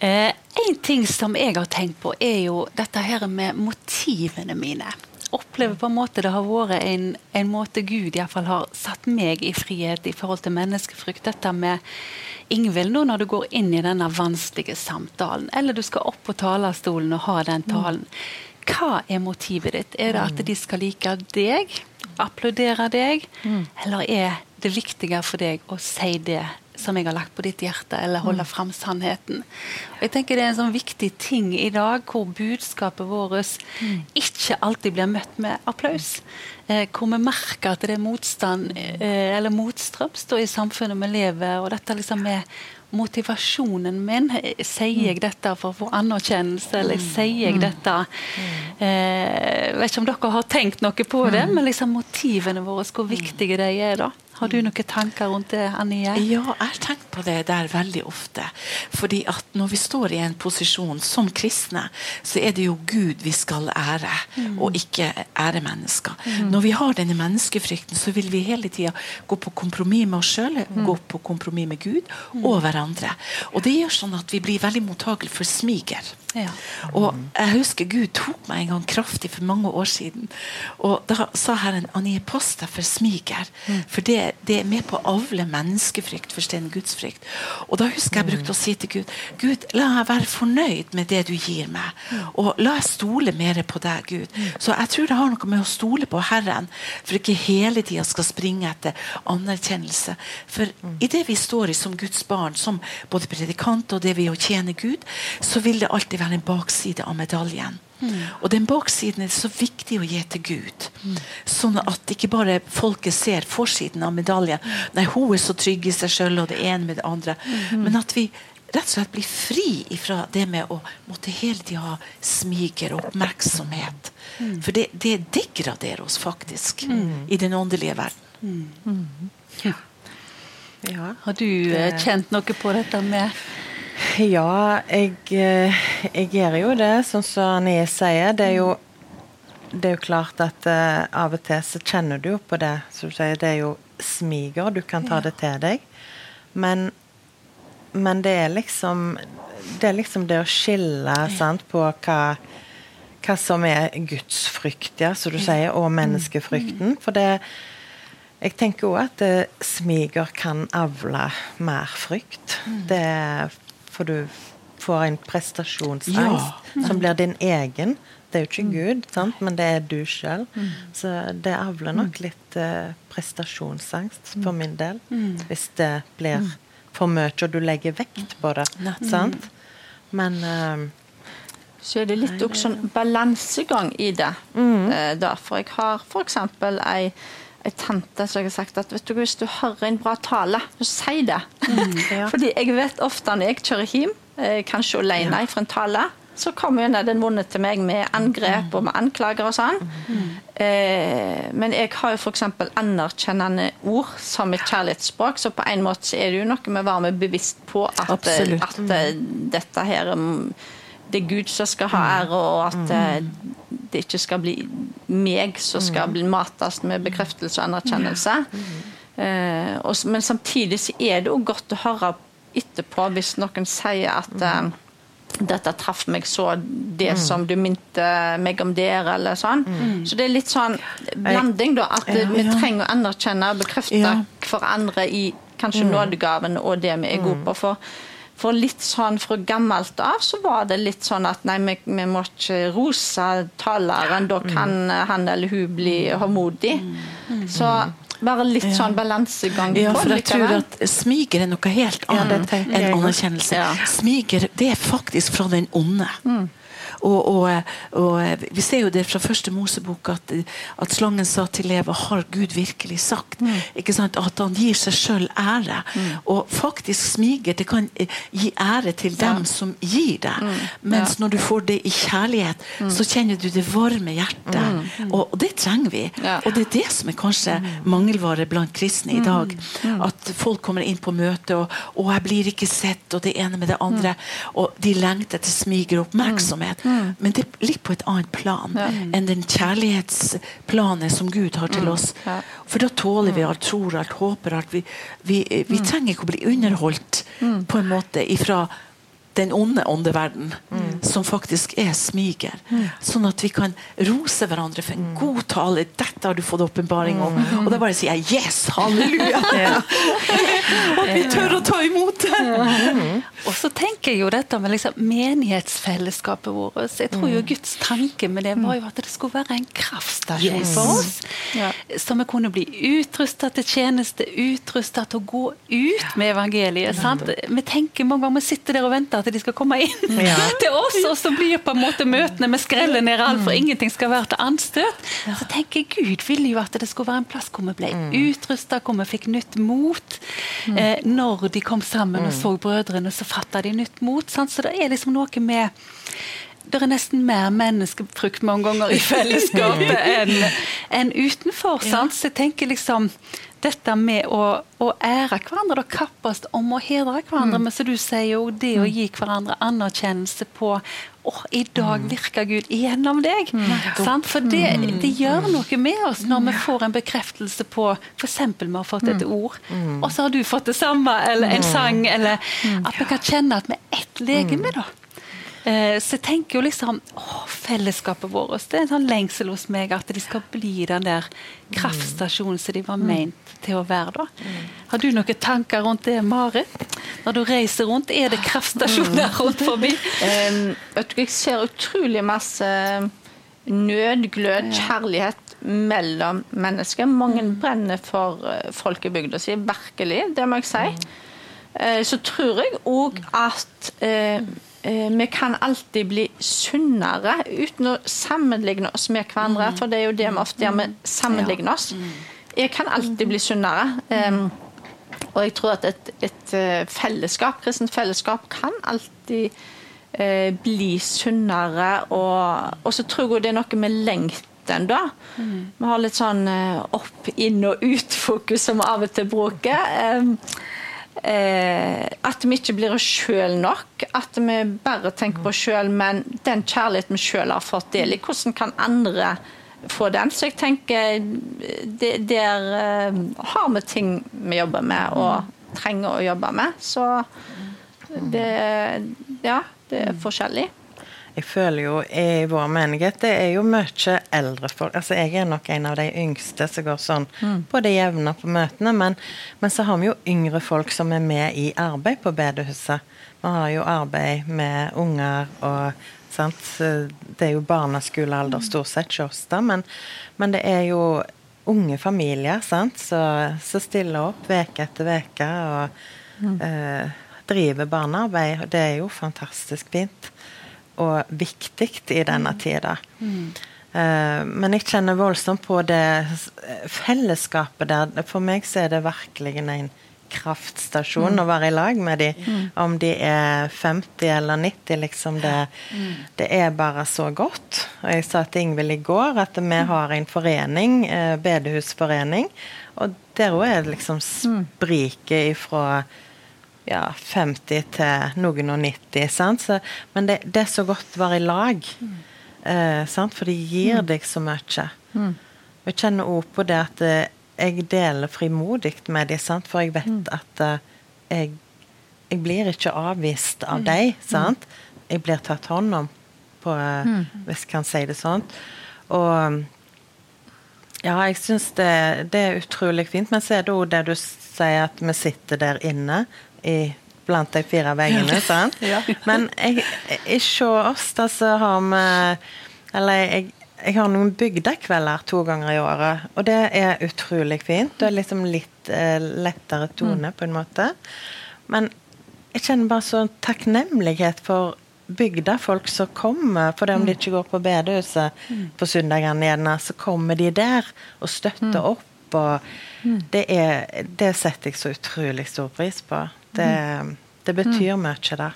Eh, en ting som jeg har tenkt på, er jo dette her med motivene mine. Opplever på en måte det har vært en, en måte Gud i fall har satt meg i frihet i forhold til menneskefrykt. Dette med Ingvild, nå når du går inn i denne vanskelige samtalen, eller du skal opp på talerstolen og ha den talen. Hva er motivet ditt? Er det at de skal like deg? Applaudere deg? Mm. Eller er det viktigere for deg å si det som jeg har lagt på ditt hjerte, eller holde mm. fram sannheten. Og jeg tenker Det er en sånn viktig ting i dag hvor budskapet vårt mm. ikke alltid blir møtt med applaus. Eh, hvor vi merker at det er motstand eh, eller motstrøms i samfunnet vi lever. og dette liksom er motivasjonen min. Sier jeg mm. dette for å få anerkjennelse, eller sier jeg dette eh, Jeg vet ikke om dere har tenkt noe på det, men liksom motivene våre, hvor viktige de er. da. Har du noen tanker rundt det, Annie? Ja, jeg har tenkt på det der veldig ofte. Fordi at når vi står i en posisjon som kristne, så er det jo Gud vi skal ære, mm. og ikke ære mennesker. Mm. Når vi har denne menneskefrykten, så vil vi hele tida gå på kompromiss med oss sjøl, mm. gå på kompromiss med Gud og hverandre. Og det gjør sånn at vi blir veldig mottagelige for smiger. Ja. Og jeg husker Gud tok meg en gang kraftig for mange år siden. Og da sa Herren han gir pass deg for smiger. For det, det er med på å avle menneskefrykt for Guds gudsfrykt. Og da husker jeg brukte å si til Gud Gud, la meg være fornøyd med det du gir meg. Og la jeg stole mer på deg, Gud. Så jeg tror det har noe med å stole på Herren, for ikke hele tida skal springe etter anerkjennelse. For i det vi står i som Guds barn, som både predikant og det vi å tjene Gud, så vil det alltid være en bakside av medaljen. Og den baksiden er det så viktig å gi til Gud. Sånn at ikke bare folket ser forsiden av medaljen. Nei, hun er så trygg i seg sjøl, og det ene med det andre. Men at vi rett og slett blir fri fra det med å måtte hele tida ha smiger og oppmerksomhet. For det, det degraderer oss faktisk i den åndelige verden. Ja. Har du eh, kjent noe på dette med Ja, jeg, eh, jeg gjør jo det, sånn som Anie sier. Det er jo, det er jo klart at uh, av og til så kjenner du jo på det. Så du sier, det er jo smiger, du kan ta det til deg. Men, men det er liksom det er liksom det å skille sant, på hva, hva som er gudsfrykt, ja, som du sier, og menneskefrykten. For det jeg tenker òg at eh, smiger kan avle mer frykt. Det er for du får en prestasjonsangst som blir din egen. Det er jo ikke Gud, sant? men det er du sjøl. Så det avler nok litt eh, prestasjonsangst for min del. Hvis det blir for mye, og du legger vekt på det. Sant? Men eh, Så er det litt Nei, også sånn balansegang i det. Eh, da. For jeg har f.eks. ei ei tante som jeg har sagt at vet du, hvis du hører en bra tale, så si det. ja. Fordi jeg vet ofte når jeg kjører hjem, eh, kanskje alene fra en tale, så kommer jo den vonde til meg med angrep og med anklager og sånn. Eh, men jeg har jo f.eks. anerkjennende ord som et kjærlighetsspråk, så på en måte er det jo noe med å være med bevisst på at, at eh, dette her mm, det er Gud som skal ha ære, og at eh, det ikke skal bli meg som skal bli mates med bekreftelse og anerkjennelse. Eh, og, men samtidig så er det jo godt å høre etterpå hvis noen sier at eh, dette traff meg så, det som du minte meg om der, eller sånn. Så det er litt sånn blanding, da. At ja, vi Ja. trenger å anerkjenne og bekrefte Ja. hverandre i kanskje nådegavene og det vi er gode på. For, for litt sånn fra gammelt av så var det litt sånn at nei, vi, vi må ikke rose taleren, da kan han eller hun bli håndmodig. Så bare litt sånn balansegang Ja, for jeg tror at smiger er noe helt annet tenker enn anerkjennelse. Ja. Smiger det er faktisk fra den onde. Og, og, og Vi ser jo det fra første Mosebok at, at slangen sa til Eva har Gud virkelig sagt. Ikke sant? At han gir seg sjøl ære. Og faktisk smiger det kan eh, gi ære til dem som gir det. Mens når du får det i kjærlighet, så kjenner du det varme hjertet. Og, og det trenger vi. Ja. Og det er det som er kanskje mangelvare blant kristne i dag. At folk kommer inn på møte og, og 'jeg blir ikke sett', og det ene med det andre. Og de lengter etter smiger og oppmerksomhet. Men det ligger på et annet plan enn den kjærlighetsplanet som Gud har til oss. Ja. For da tåler vi alt, tror alt, håper alt. Vi, vi, vi trenger ikke å bli underholdt på en måte ifra den onde åndeverden, som faktisk er smiger. Sånn at vi kan rose hverandre for en god tale. 'Dette har du fått åpenbaring om.' Og da bare sier jeg 'yes, halleluja'! at vi tør å ta imot det! Og så tenker jeg jo dette med liksom menighetsfellesskapet vårt. Jeg tror jo Guds tanke med det var jo at det skulle være en kraftstasjon Yes. for oss. Ja. Så vi kunne bli utrusta til tjeneste, utrusta til å gå ut med evangeliet. Sant? Vi tenker mange ganger vi sitter der og venter at de skal komme inn Ja. til oss, og så blir på en måte møtene vi skreller ned alt, for ingenting skal være til anstøt. Så tenker jeg Gud ville jo at det skulle være en plass hvor vi ble utrusta, hvor vi fikk nytt mot. Eh, når de kom sammen og så brødrene, så fatta de nytt mot. Sant? Så det er liksom noe med det er nesten mer menneskefrukt mange ganger i fellesskapet enn en utenfor. Sant? Så jeg tenker liksom dette med å, å ære hverandre, da kappes om å hedre hverandre. Men som du sier jo, det å gi hverandre anerkjennelse på å, i dag virker Gud gjennom deg. Mm. For det, det gjør noe med oss når vi får en bekreftelse på F.eks. vi har fått et ord, og så har du fått det samme, eller en sang, eller at vi kan kjenne at vi er ett legeme, da. Eh, så jeg tenker jo liksom å, Fellesskapet vårt det er en sånn lengsel hos meg at de skal bli den der kraftstasjonen som de var ment til å være. da. Har du noen tanker rundt det, Marit? Når du reiser rundt, er det kraftstasjoner rundt forbi? Um, jeg ser utrolig masse nød, glød, kjærlighet mellom mennesker. Mange brenner for uh, folkebygda si, virkelig. Det må jeg si. Uh, så tror jeg òg at uh, vi kan alltid bli sunnere uten å sammenligne oss med hverandre. For det er jo det vi ofte gjør, vi sammenligner oss. Jeg kan alltid bli sunnere. Um, og jeg tror at et, et fellesskap, kristent fellesskap kan alltid eh, bli sunnere. Og, og, så tror jeg det er noe med lengten, da. Mm. Vi har litt sånn eh, opp, inn og ut-fokus som vi av og til bruker. Eh, Eh, at vi ikke blir oss sjøl nok. At vi bare tenker på oss sjøl, men den kjærligheten vi sjøl har fått del i, hvordan kan andre få den? Så jeg tenker det, der eh, har vi ting vi jobber med og trenger å jobbe med. Så det Ja, det er forskjellig. Jeg føler jo i vår menighet det er jo mye eldre folk. Altså Jeg er nok en av de yngste som går sånn mm. på det jevne på møtene. Men, men, så har vi jo yngre folk som er med i arbeid på bedehuset. Vi har jo arbeid med unger og sant? Det er jo barneskolealder stort sett hos oss, da. Men, men, det er jo unge familier som stiller opp uke etter uke og mm. eh, driver barnearbeid. Det er jo fantastisk fint og viktig i denne tida. Mm. Uh, men jeg kjenner voldsomt på det fellesskapet der. For meg så er det virkelig en kraftstasjon mm. å være i lag med dem. Mm. Om de er 50 eller 90, liksom. Det, mm. det, er bare så godt. Og jeg sa til Ingvild i går at vi har en forening, eh, bedehusforening, og der òg er det liksom mm. spriket ifra ja, 50 til noen og 90. Sant? Så, men det, det, er så godt å være i lag, eh, sant? for det gir mm. deg så mye. Mm. Jeg kjenner òg på det at eh, jeg deler frimodig med dem, for jeg vet mm. at eh, jeg, jeg, blir ikke avvist av mm. dem. Sant? Jeg blir tatt hånd om, på, eh, hvis jeg kan si det sånn. Og ja, jeg syns det, det, er utrolig fint. Men så er det òg det du sier, at vi sitter der inne i, blant de fire veggene. sant? ja. Men jeg, ikke oss, da, så har vi Eller jeg, jeg har noen bygdekvelder to ganger i året, og det er utrolig fint. Det er liksom litt eh, lettere tone, mm. på en måte. Men jeg kjenner bare sånn takknemlighet for bygda, folk som kommer. For om de mm. ikke går på bedehuset mm. på søndagene igjen, så kommer de der og støtter opp. Og det, er, det setter jeg så utrolig stor pris på. Det, det betyr mye, det.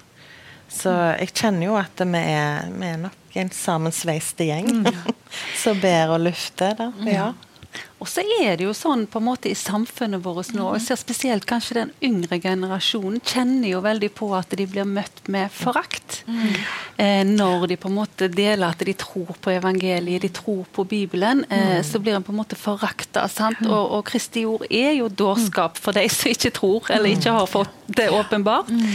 Så jeg kjenner jo at vi er, vi er nok en sammensveiste gjeng mm. som ber og lufter. da. Ja. Og så er det jo sånn på en måte i samfunnet vårt nå, og ser spesielt kanskje den yngre generasjonen, kjenner jo veldig på at de blir møtt med forakt. Mm. Eh, når de på en måte deler at de tror på evangeliet, de tror på Bibelen, eh, mm. så blir en på en måte forakta. Og, og Kristi ord er jo dårskap for de som ikke tror, eller ikke har fått det åpenbart. Mm.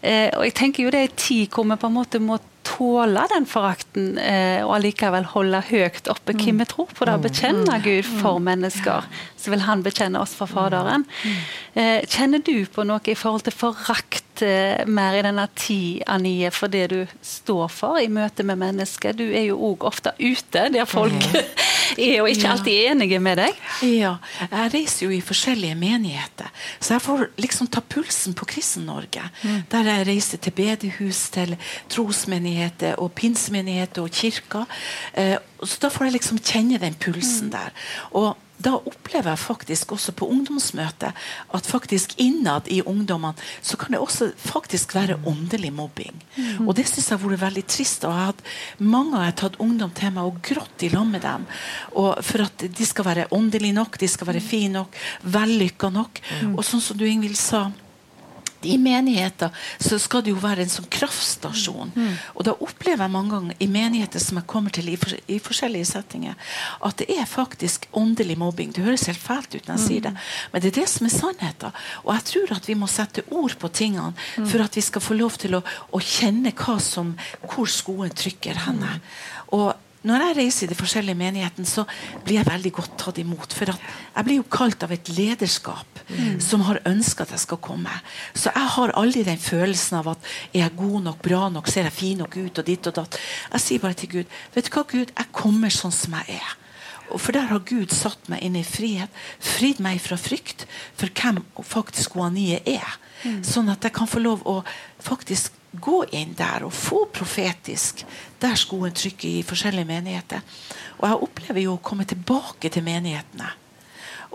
Eh, og jeg tenker jo det er en tid hvor vi på en måte må tåle den forakten eh, og allikevel holde høyt oppe mm. hvem vi tror på. det, Bekjenne Gud for mennesker, så vil Han bekjenne oss for Faderen. Eh, kjenner du på noe i forhold til forakt eh, mer i denne tid, Anie, for det du står for i møte med mennesker? Du er jo òg ofte ute, der folk er jo ikke alltid enige med deg. Ja, jeg reiser jo i forskjellige menigheter, så jeg får liksom ta pulsen på Kristen-Norge. Mm. Der jeg reiser til bedehus, til trosmenigheter og pinsemenigheter og kirker. Eh, så da får jeg liksom kjenne den pulsen mm. der. Og da opplever jeg faktisk også på ungdomsmøtet at faktisk innad i ungdommene så kan det også faktisk være åndelig mobbing. Mm. Og det syns jeg har vært veldig trist. og jeg hatt, Mange har tatt ungdom til meg og grått i lag med dem. Og for at de skal være åndelige nok, de skal være fine nok, vellykka nok. Mm. Og sånn som du Ingvild sa i menigheter så skal det jo være en sånn kraftstasjon. Mm. Og da opplever jeg mange ganger i menigheter som jeg kommer til i, for, i, forskjellige settinger, at det er faktisk åndelig mobbing. Det høres helt fælt ut når jeg mm. sier det, men det er det som er sannheten. Og jeg tror at vi må sette ord på tingene mm. for at vi skal få lov til å, å kjenne som, hvor skoen trykker henne. Og når jeg reiser i de forskjellige menighetene, så blir jeg veldig godt tatt imot. For jeg blir jo kalt av et lederskap mm. som har ønska at jeg skal komme. Så jeg har aldri den følelsen av at er jeg god nok, bra nok, ser jeg fin nok ut, og ditt og datt. Jeg sier bare til Gud vet du hva Gud, jeg kommer sånn som jeg er. For der har Gud satt meg inn i frihet. Fridd meg fra frykt for hvem faktisk Oanie er. Mm. Sånn at jeg kan få lov å faktisk gå inn der og få profetisk der skoen trykker i forskjellige menigheter. Og jeg opplever jo å komme tilbake til menighetene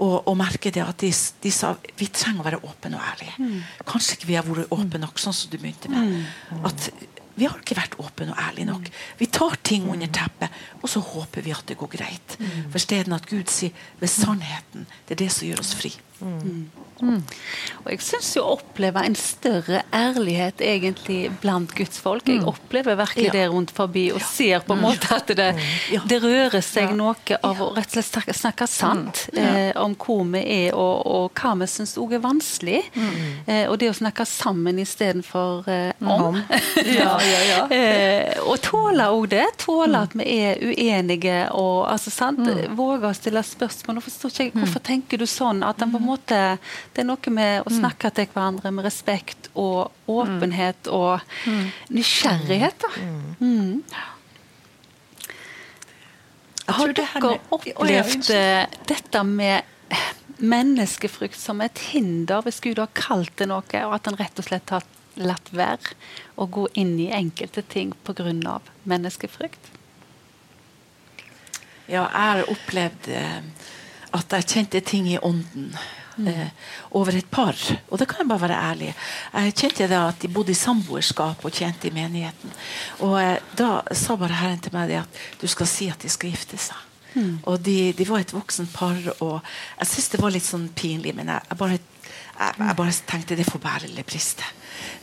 og, og merke det at de, de, sa vi trenger å være åpne og ærlige. Mm. Kanskje ikke vi har vært åpne nok, sånn som du begynte med. Mm. At vi har ikke vært åpne og ærlige nok. Vi tar ting under teppet, og så håper vi at det går greit. For stedet at Gud sier ved sannheten, det er det som gjør oss fri. Mm. Mm. Og jeg syns å oppleve en større ærlighet egentlig blant Guds folk. Jeg mm. opplever virkelig ja. det rundt forbi og ser på en måte at det, mm. det rører seg noe av å rett og slett snakke sant eh, om hvor vi er og, og hva vi syns òg er vanskelig. Eh, og det å snakke sammen istedenfor eh, om. ja, ja, ja. eh, og tåle òg det. Tåle at vi er uenige og altså, sant? våge å stille spørsmål. Og forstår ikke Hvorfor tenker du sånn? At en på en måte Det er noe med å mm. snakke til hverandre med respekt og åpenhet mm. og nysgjerrighet. da. Mm. Har dere opplevd dette med menneskefrykt som et hinder hvis Gud har kalt det noe, og at han rett og slett har latt være å gå inn i enkelte ting pga. menneskefrykt? Ja, jeg har opplevd eh, at jeg kjente ting i ånden eh, over et par. Og det kan jeg bare være ærlig. Jeg kjente da at de bodde i samboerskap og tjente i menigheten. Og eh, da sa bare Herren til meg det at du skal si at de skal gifte seg. Mm. Og de, de, var et voksent par, og jeg syntes det var litt sånn pinlig, men jeg, jeg, bare, jeg, jeg bare, tenkte det får bære eller briste.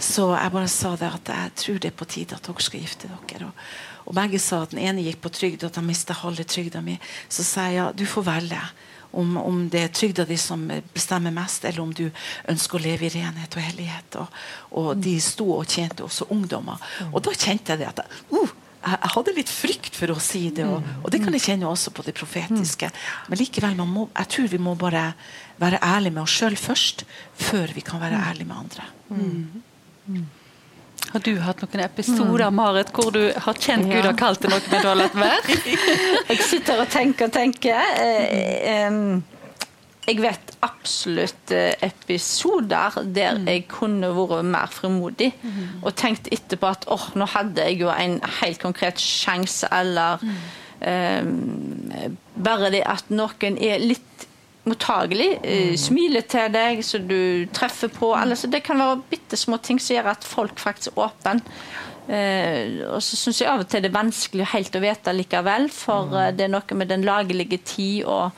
Så jeg bare sa det at jeg tror det er på tide at dere skal gifte dere. Og, og begge sa at den ene gikk på trygd, og at han mista halve trygda mi. Så sa jeg ja, du får velge om, om, det er trygda di som bestemmer mest, eller om du ønsker å leve i renhet og hellighet. Og, og de sto og tjente også ungdommer. Og da kjente jeg det at uh, jeg hadde litt frykt for å si det, og, og, det kan jeg kjenne også på det profetiske. Men likevel, må, jeg tror vi må bare være ærlige med oss sjøl først, før vi kan være ærlige med andre. Mm. Mm. Har du hatt noen episoder Marit, hvor du har kjent. Gud har kalt det noe, men du har latt være? jeg sitter og tenker og tenker. Eh, jeg vet absolutt eh, episoder der mm. jeg kunne vært mer frimodig. Mm. Og tenkt etterpå at åh, nå hadde jeg jo en helt konkret sjanse, eller um, bare det at noen er litt mottagelig, eh, mm. smiler til deg, så du treffer på. Altså, det kan være bitte små ting som gjør at folk faktisk er åpne. Uh, og så syns jeg av og til det er vanskelig helt å vite likevel, for uh, det er noe med den lagelige tid og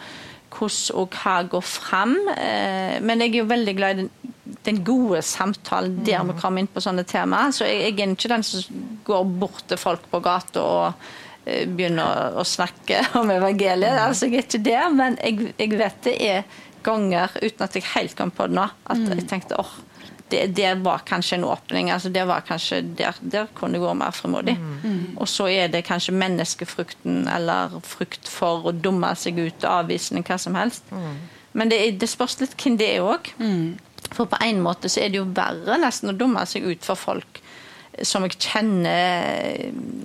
hvordan og hva går fram. Uh, men jeg er jo veldig glad i den, den gode samtalen der vi mm. kommer inn på sånne temaer. Så jeg, jeg er ikke den som går bort til folk på gata og Eh, begynner å, snakke om evangeliet. Mm. Altså, jeg er ikke der, men jeg, jeg, vet det er ganger, uten at jeg helt kom på det nå, at mm. jeg tenkte åh, det, det, var kanskje en åpning. altså det var kanskje Der, der kunne det gå mer frimodig. Mm. Og så er det kanskje menneskefrukten eller frykt for å dumme seg ut, avvisning, hva som helst. Mm. Men det, det, spørs litt hvem det er òg. Mm. For på en måte så er det jo verre nesten å dumme seg ut for folk som jeg kjenner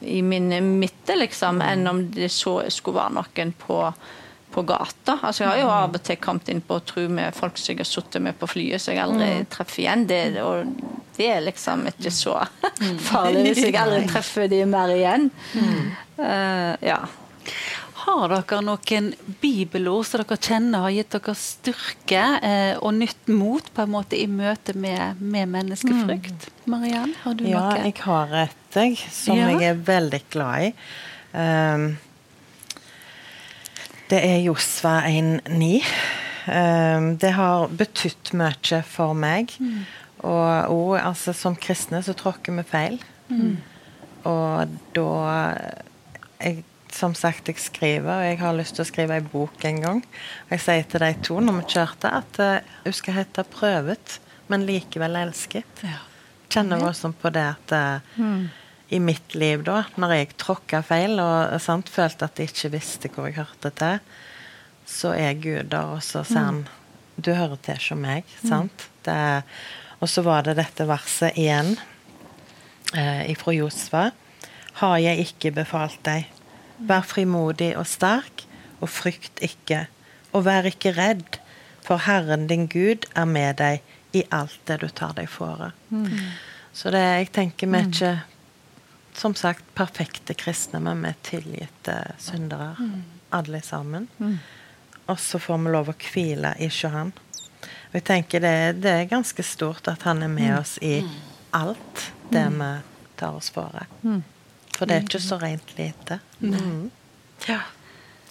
i min midte, liksom, enn om det så skulle være noen på, på gata. Altså, jeg har jo av og til kommet inn på tro med folk som jeg har sittet med på flyet, som jeg aldri mm. treffer igjen. Det, og det er liksom ikke så mm. farlig hvis jeg aldri treffer de mer igjen. Uh, ja. Har dere noen bibelord som dere kjenner har gitt dere styrke eh, og nytt mot på en måte i møte med, med menneskefrykt? Mm. Mariann, har du ja, noe? Ja, jeg har et jeg, som ja. jeg er veldig glad i. Um, det er Josva 1,9. Um, det har betydd mye for meg. Mm. Og, og altså, som kristne så tråkker vi feil. Mm. Og da jeg, Som sagt, jeg skriver, og jeg har lyst til å skrive ei bok en gang. Og Jeg sier til de to når vi kjørte, at uh, hun skal hete 'Prøvet, men likevel elsket'. Ja. Kjenner også på det at uh, mm. i mitt liv, da, når jeg tråkka feil og sant, følte at jeg ikke visste hvor jeg hørte til, så er Gud der, og så sier han 'Du hører til som meg'. Mm. Det, og så var det dette verset igjen eh, ifra Josva. Har jeg ikke befalt deg? Vær frimodig og sterk, og frykt ikke. Og vær ikke redd, for Herren din Gud er med deg i alt det du tar deg fore. Mm. Så det, jeg tenker vi er ikke som sagt perfekte kristne, men vi er tilgitte syndere, mm. alle sammen. Mm. Og så får vi lov å hvile i Han. Og jeg tenker det, det, er ganske stort at han er med mm. oss i alt det vi tar oss fore. For det er ikke så rent lite. Mm. Ja.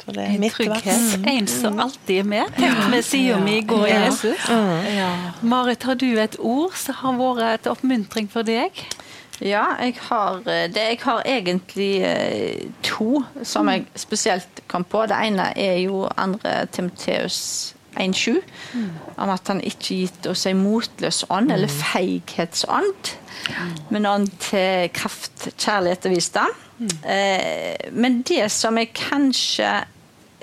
Så det er en mitt trygghet. Mm. En som alltid er med. Vi ja. med sida mi går. Jesus. Ja. Marit, har du et ord som har vært et oppmuntring for deg? Ja, jeg har eh, det. Jeg har egentlig eh, to som jeg spesielt kom på. Det ene er jo andre Timoteus 1,7. Mm. Om at han ikke gitt oss en motløs ånd, eller mm. feighetsånd men annet til kraft, kjærlighet og visdom. Mm. Eh, men det som jeg kanskje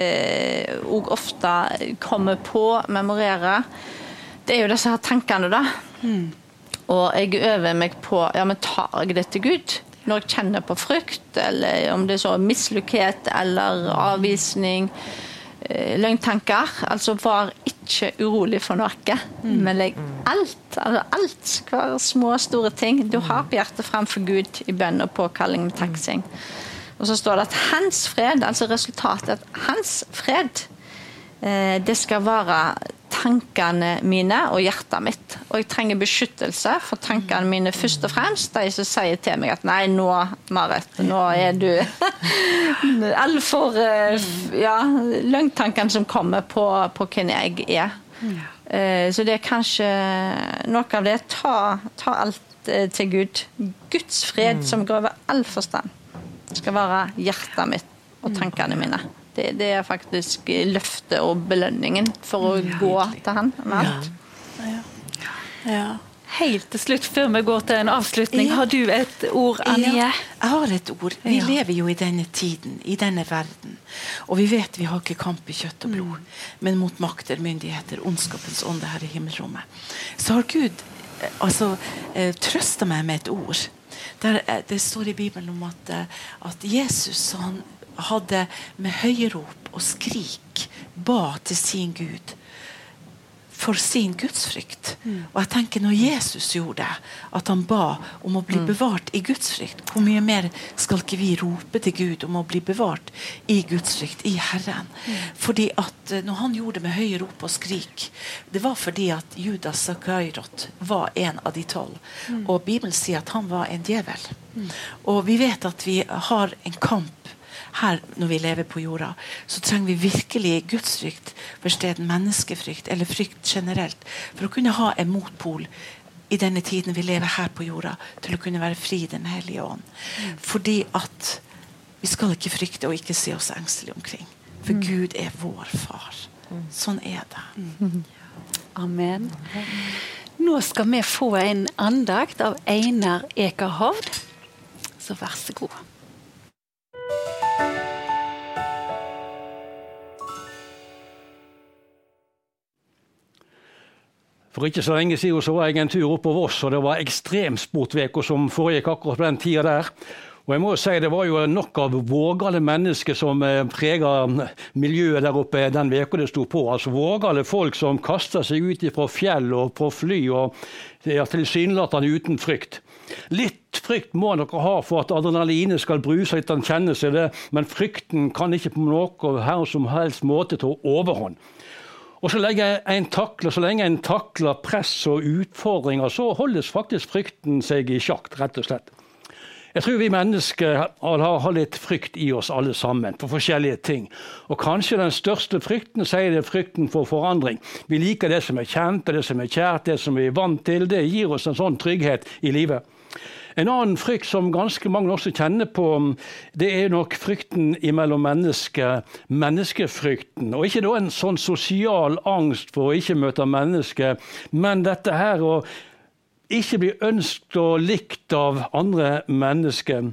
òg eh, ofte kommer på, memorerer, det er jo disse her tankene, da. Mm. Og jeg øver meg på ja, men tar jeg det til Gud? Når jeg kjenner på frykt, eller om det er så mislykkethet eller avvisning. Eh, løgntanker. Altså var ikke urolig for noe, mm. men legg alt, altså alt, hver små og store ting du har på hjertet framfor Gud i bønn og påkalling med taksing. Og så står det at hans fred, altså resultatet at hans fred, eh, det skal være tankene mine og hjertet mitt. Og jeg trenger beskyttelse for tankene mine først og fremst. De som sier til meg at 'nei, nå, Marit, nå er du Alle for Ja, løgntankene som kommer på, på hvem jeg er. Uh, så det er kanskje noe av det. Ta, ta alt uh, til Gud. Guds fred, mm. som går over all forstand, skal være hjertet mitt og tankene mine. Det, det, er faktisk løftet og belønningen for å ja, gå til han med alt. Ja. Ja. Helt til slutt, før vi går til en avslutning, har du et ord, Anje? jeg har et ord. Vi lever jo i denne tiden, i denne verden. Og vi vet vi har ikke kamp i kjøtt og blod, mm. men mot makter, myndigheter, ondskapens ånde her i himmelrommet. Så har Gud eh, altså, eh, trøsta meg med et ord. Der, eh, det står i Bibelen om at, at Jesus han hadde med høyrop og skrik ba til sin Gud for sin gudsfrykt. Mm. Og jeg tenker Når Jesus gjorde det, at han ba om å bli mm. bevart i gudsfrykt, hvor mye mer skal ikke vi rope til Gud om å bli bevart i gudsfrykt, i Herren? Mm. Fordi at eh, Når han gjorde det med høye rop og skrik, det var fordi at Judas Zakairot var en av de tolv. Mm. Og Bibelen sier at han var en djevel. Mm. Og vi vet at vi har en kamp her når vi lever på jorda, så trenger vi virkelig gudsfrykt for menneskefrykt, eller frykt generelt, for å kunne ha en motpol i denne tiden vi lever her på jorda, til å kunne være fri Den hellige ånd. Fordi at vi skal ikke frykte og ikke se oss engstelige omkring. For mm. Gud er vår far. Sånn er det. Mm. Amen. Nå skal vi få en andakt av Einar Ekerhovd. Så vær så god. For ikke så lenge siden så var jeg en tur oppover Voss, og det var ekstremsportveka som foregikk akkurat på den tida der. Og jeg må jo si Det var jo nok av vågale mennesker som eh, prega miljøet der oppe den veka det sto på. Altså Vågale folk som kasta seg ut fra fjell og på fly, og ja, tilsynelatende uten frykt. Litt frykt må dere ha for at adrenalinet skal bruse litt, kjenne seg det, men frykten kan ikke på noen her som helst måte ta overhånd. Og så lenge en takler, så lenge en takler press og utfordringer, så holdes faktisk frykten seg i sjakk, rett og slett. Jeg tror vi mennesker har litt frykt i oss alle sammen, på forskjellige ting. Og kanskje den største frykten sier det er frykten for forandring. Vi liker det som er kjent, og det som er kjært, det som vi er vant til. Det gir oss en sånn trygghet i livet. En annen frykt som ganske mange også kjenner på, det er nok frykten mellom mennesker. Menneskefrykten. Og ikke da en sånn sosial angst for å ikke møte mennesker, men dette her å ikke bli ønsket og likt av andre mennesker.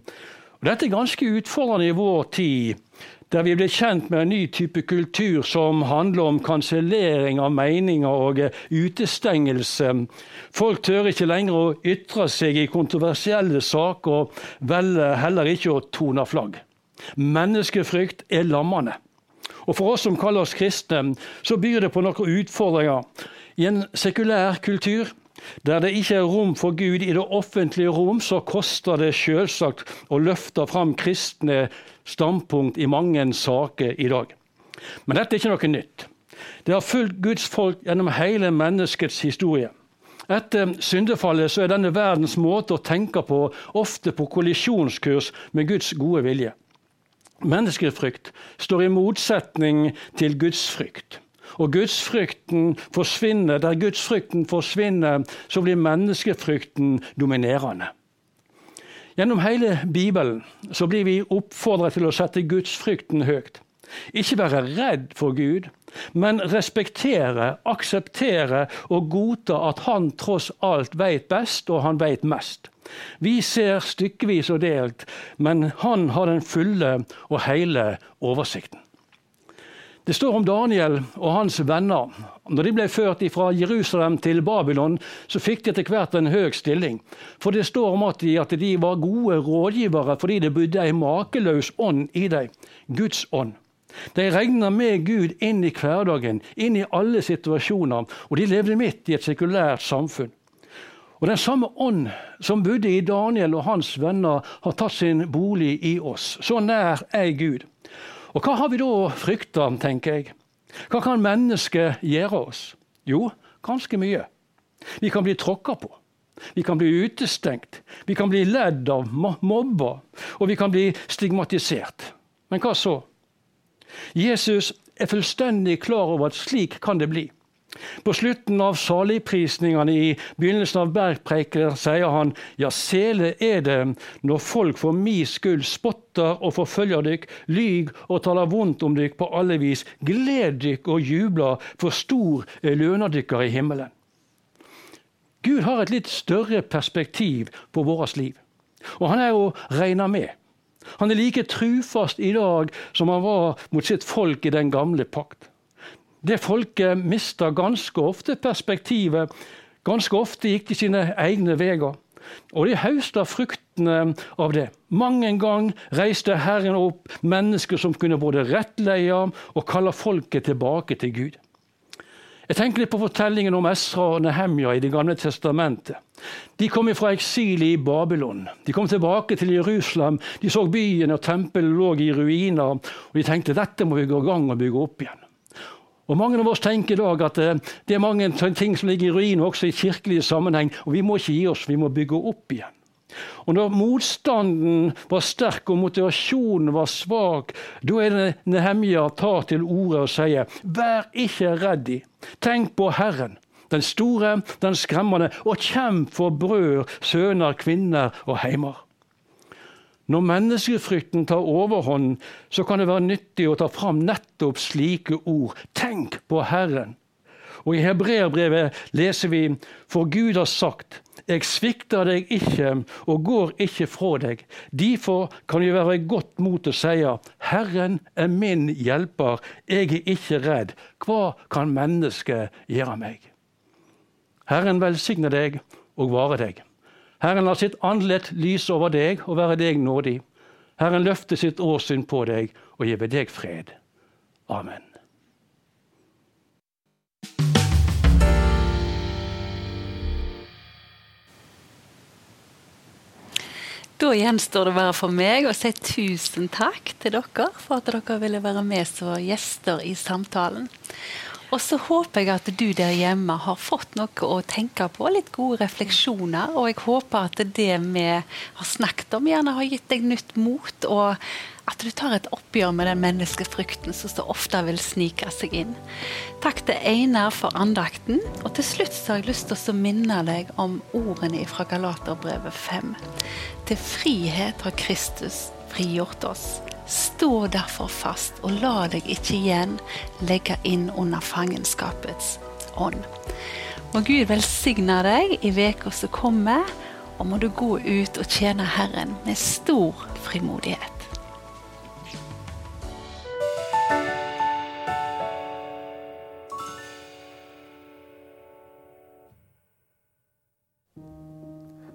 Og dette er ganske utfordrende i vår tid der vi blir kjent med en ny type kultur som handler om kansellering av meninger og eh, utestengelse. Folk tør ikke lenger å ytre seg i kontroversielle saker, og velger heller ikke å tone flagg. Menneskefrykt er lammende. Og For oss som kaller oss kristne, så byr det på noen utfordringer. I en sekulær kultur der det ikke er rom for Gud i det offentlige rom, så koster det selvsagt å løfte fram kristne standpunkt i mange saker i dag. Men dette er ikke noe nytt. Det har fulgt Guds folk gjennom hele menneskets historie. Etter syndefallet så er denne verdens måte å tenke på ofte på kollisjonskurs med Guds gode vilje. Menneskefrykt står i motsetning til gudsfrykt. Og gudsfrykten forsvinner. Der gudsfrykten forsvinner, så blir menneskefrykten dominerende. Gjennom hele Bibelen så blir vi oppfordret til å sette gudsfrykten høyt. Ikke være redd for Gud, men respektere, akseptere og godta at han tross alt veit best, og han veit mest. Vi ser stykkevis og delt, men han har den fulle og hele oversikten. Det står om Daniel og hans venner. Når de ble ført fra Jerusalem til Babylon, så fikk de etter hvert en høy stilling. For det står om at de, at de var gode rådgivere fordi det bodde en makeløs ånd i dem. Guds ånd. De regna med Gud inn i hverdagen, inn i alle situasjoner, og de levde midt i et sekulært samfunn. Og Den samme ånd som bodde i Daniel og hans venner, har tatt sin bolig i oss. Så nær er Gud. Og hva har vi da frykta, tenker jeg? Hva kan mennesket gjøre oss? Jo, ganske mye. Vi kan bli tråkka på. Vi kan bli utestengt. Vi kan bli ledd av, mobba, og vi kan bli stigmatisert. Men hva så? Jesus er fullstendig klar over at slik kan det bli. På slutten av saligprisningene i begynnelsen av bergpreiken sier han ja, sele er det når folk for mi skyld spotter og forfølger dykk, lyg og taler vondt om dykk på alle vis. Gled dykk og jubler, for stor er løna i himmelen. Gud har et litt større perspektiv på vårt liv, og han er å regne med. Han er like trufast i dag som han var mot sitt folk i den gamle pakt. Det folket mista ganske ofte perspektivet. Ganske ofte gikk de sine egne veier. Og de høsta fruktene av det. Mange en gang reiste Herren opp mennesker som kunne både rettleie og kalle folket tilbake til Gud. Jeg tenker litt på fortellingen om Esra og Nehemja i Det gamle testamentet. De kom fra eksilet i Babylon. De kom tilbake til Jerusalem. De så byen og tempelet lå i ruiner. Og de tenkte dette må vi gå i gang og bygge opp igjen. Og Mange av oss tenker i dag at eh, det er mange ting som ligger i ruiner også i kirkelig sammenheng, og vi må ikke gi oss, vi må bygge opp igjen. Og Når motstanden var sterk og motivasjonen var svak, da er det Nehemja tar til orde og sier, vær ikke reddi, tenk på Herren. Den store, den skremmende, og kjemp for brød, sønner, kvinner og heimer. Når menneskefrykten tar overhånd, så kan det være nyttig å ta fram nettopp slike ord. Tenk på Herren. Og I hebreerbrevet leser vi For Gud har sagt jeg svikter deg ikke og går ikke fra deg. Derfor kan vi være godt mot å si Herren er min hjelper, jeg er ikke redd. Hva kan mennesket gjøre meg? Herren velsigne deg og vare deg. Herren lar sitt andlet lyse over deg og være deg nådig. Herren løfter sitt åsyn på deg og giver deg fred. Amen. Da gjenstår det bare for meg å si tusen takk til dere for at dere ville være med som gjester i samtalen. Og så håper jeg at du der hjemme har fått noe å tenke på, litt gode refleksjoner. Og jeg håper at det vi har snakket om, gjerne har gitt deg nytt mot. Og at du tar et oppgjør med den menneskefrykten som så ofte vil snike seg inn. Takk til Einar for andakten. Og til slutt så har jeg lyst til å minne deg om ordene fra Galaterbrevet 5. Til frihet har Kristus frigjort oss. Stå derfor fast, og la deg ikke igjen legge inn under fangenskapets ånd. Må Gud velsigne deg i veka som kommer, og må du gå ut og tjene Herren med stor frimodighet.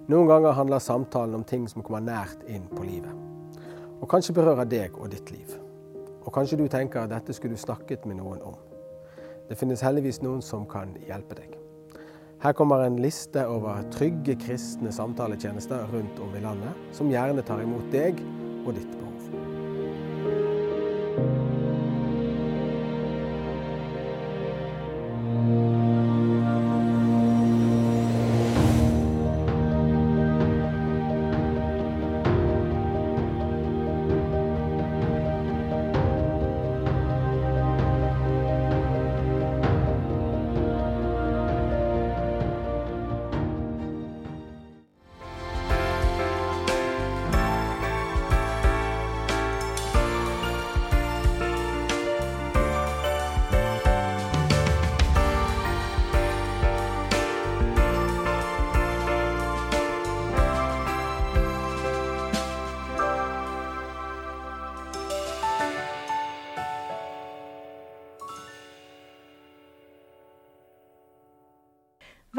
Noen ganger handler samtalen om ting som kommer nært inn på livet og kanskje berører deg og ditt liv. Og kanskje du tenker at dette skulle du snakket med noen om. Det finnes heldigvis noen som kan hjelpe deg. Her kommer en liste over trygge kristne samtaletjenester rundt om i landet, som gjerne tar imot deg og ditt behov.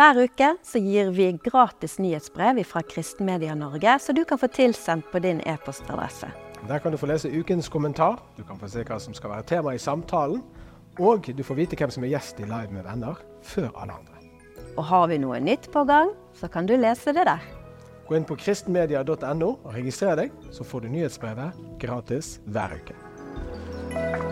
Hver uke så gir vi gratis nyhetsbrev fra Kristenmedia Norge, så du kan få tilsendt på din e-postadresse. Der kan du få lese ukens kommentar, du kan få se hva som skal være tema i samtalen, og du får vite hvem som er gjest i Live med venner før alle andre. Og har vi noe nytt på gang, så kan du lese det der. Gå inn på kristenmedia.no og registrer deg, så får du nyhetsbrevet gratis hver uke.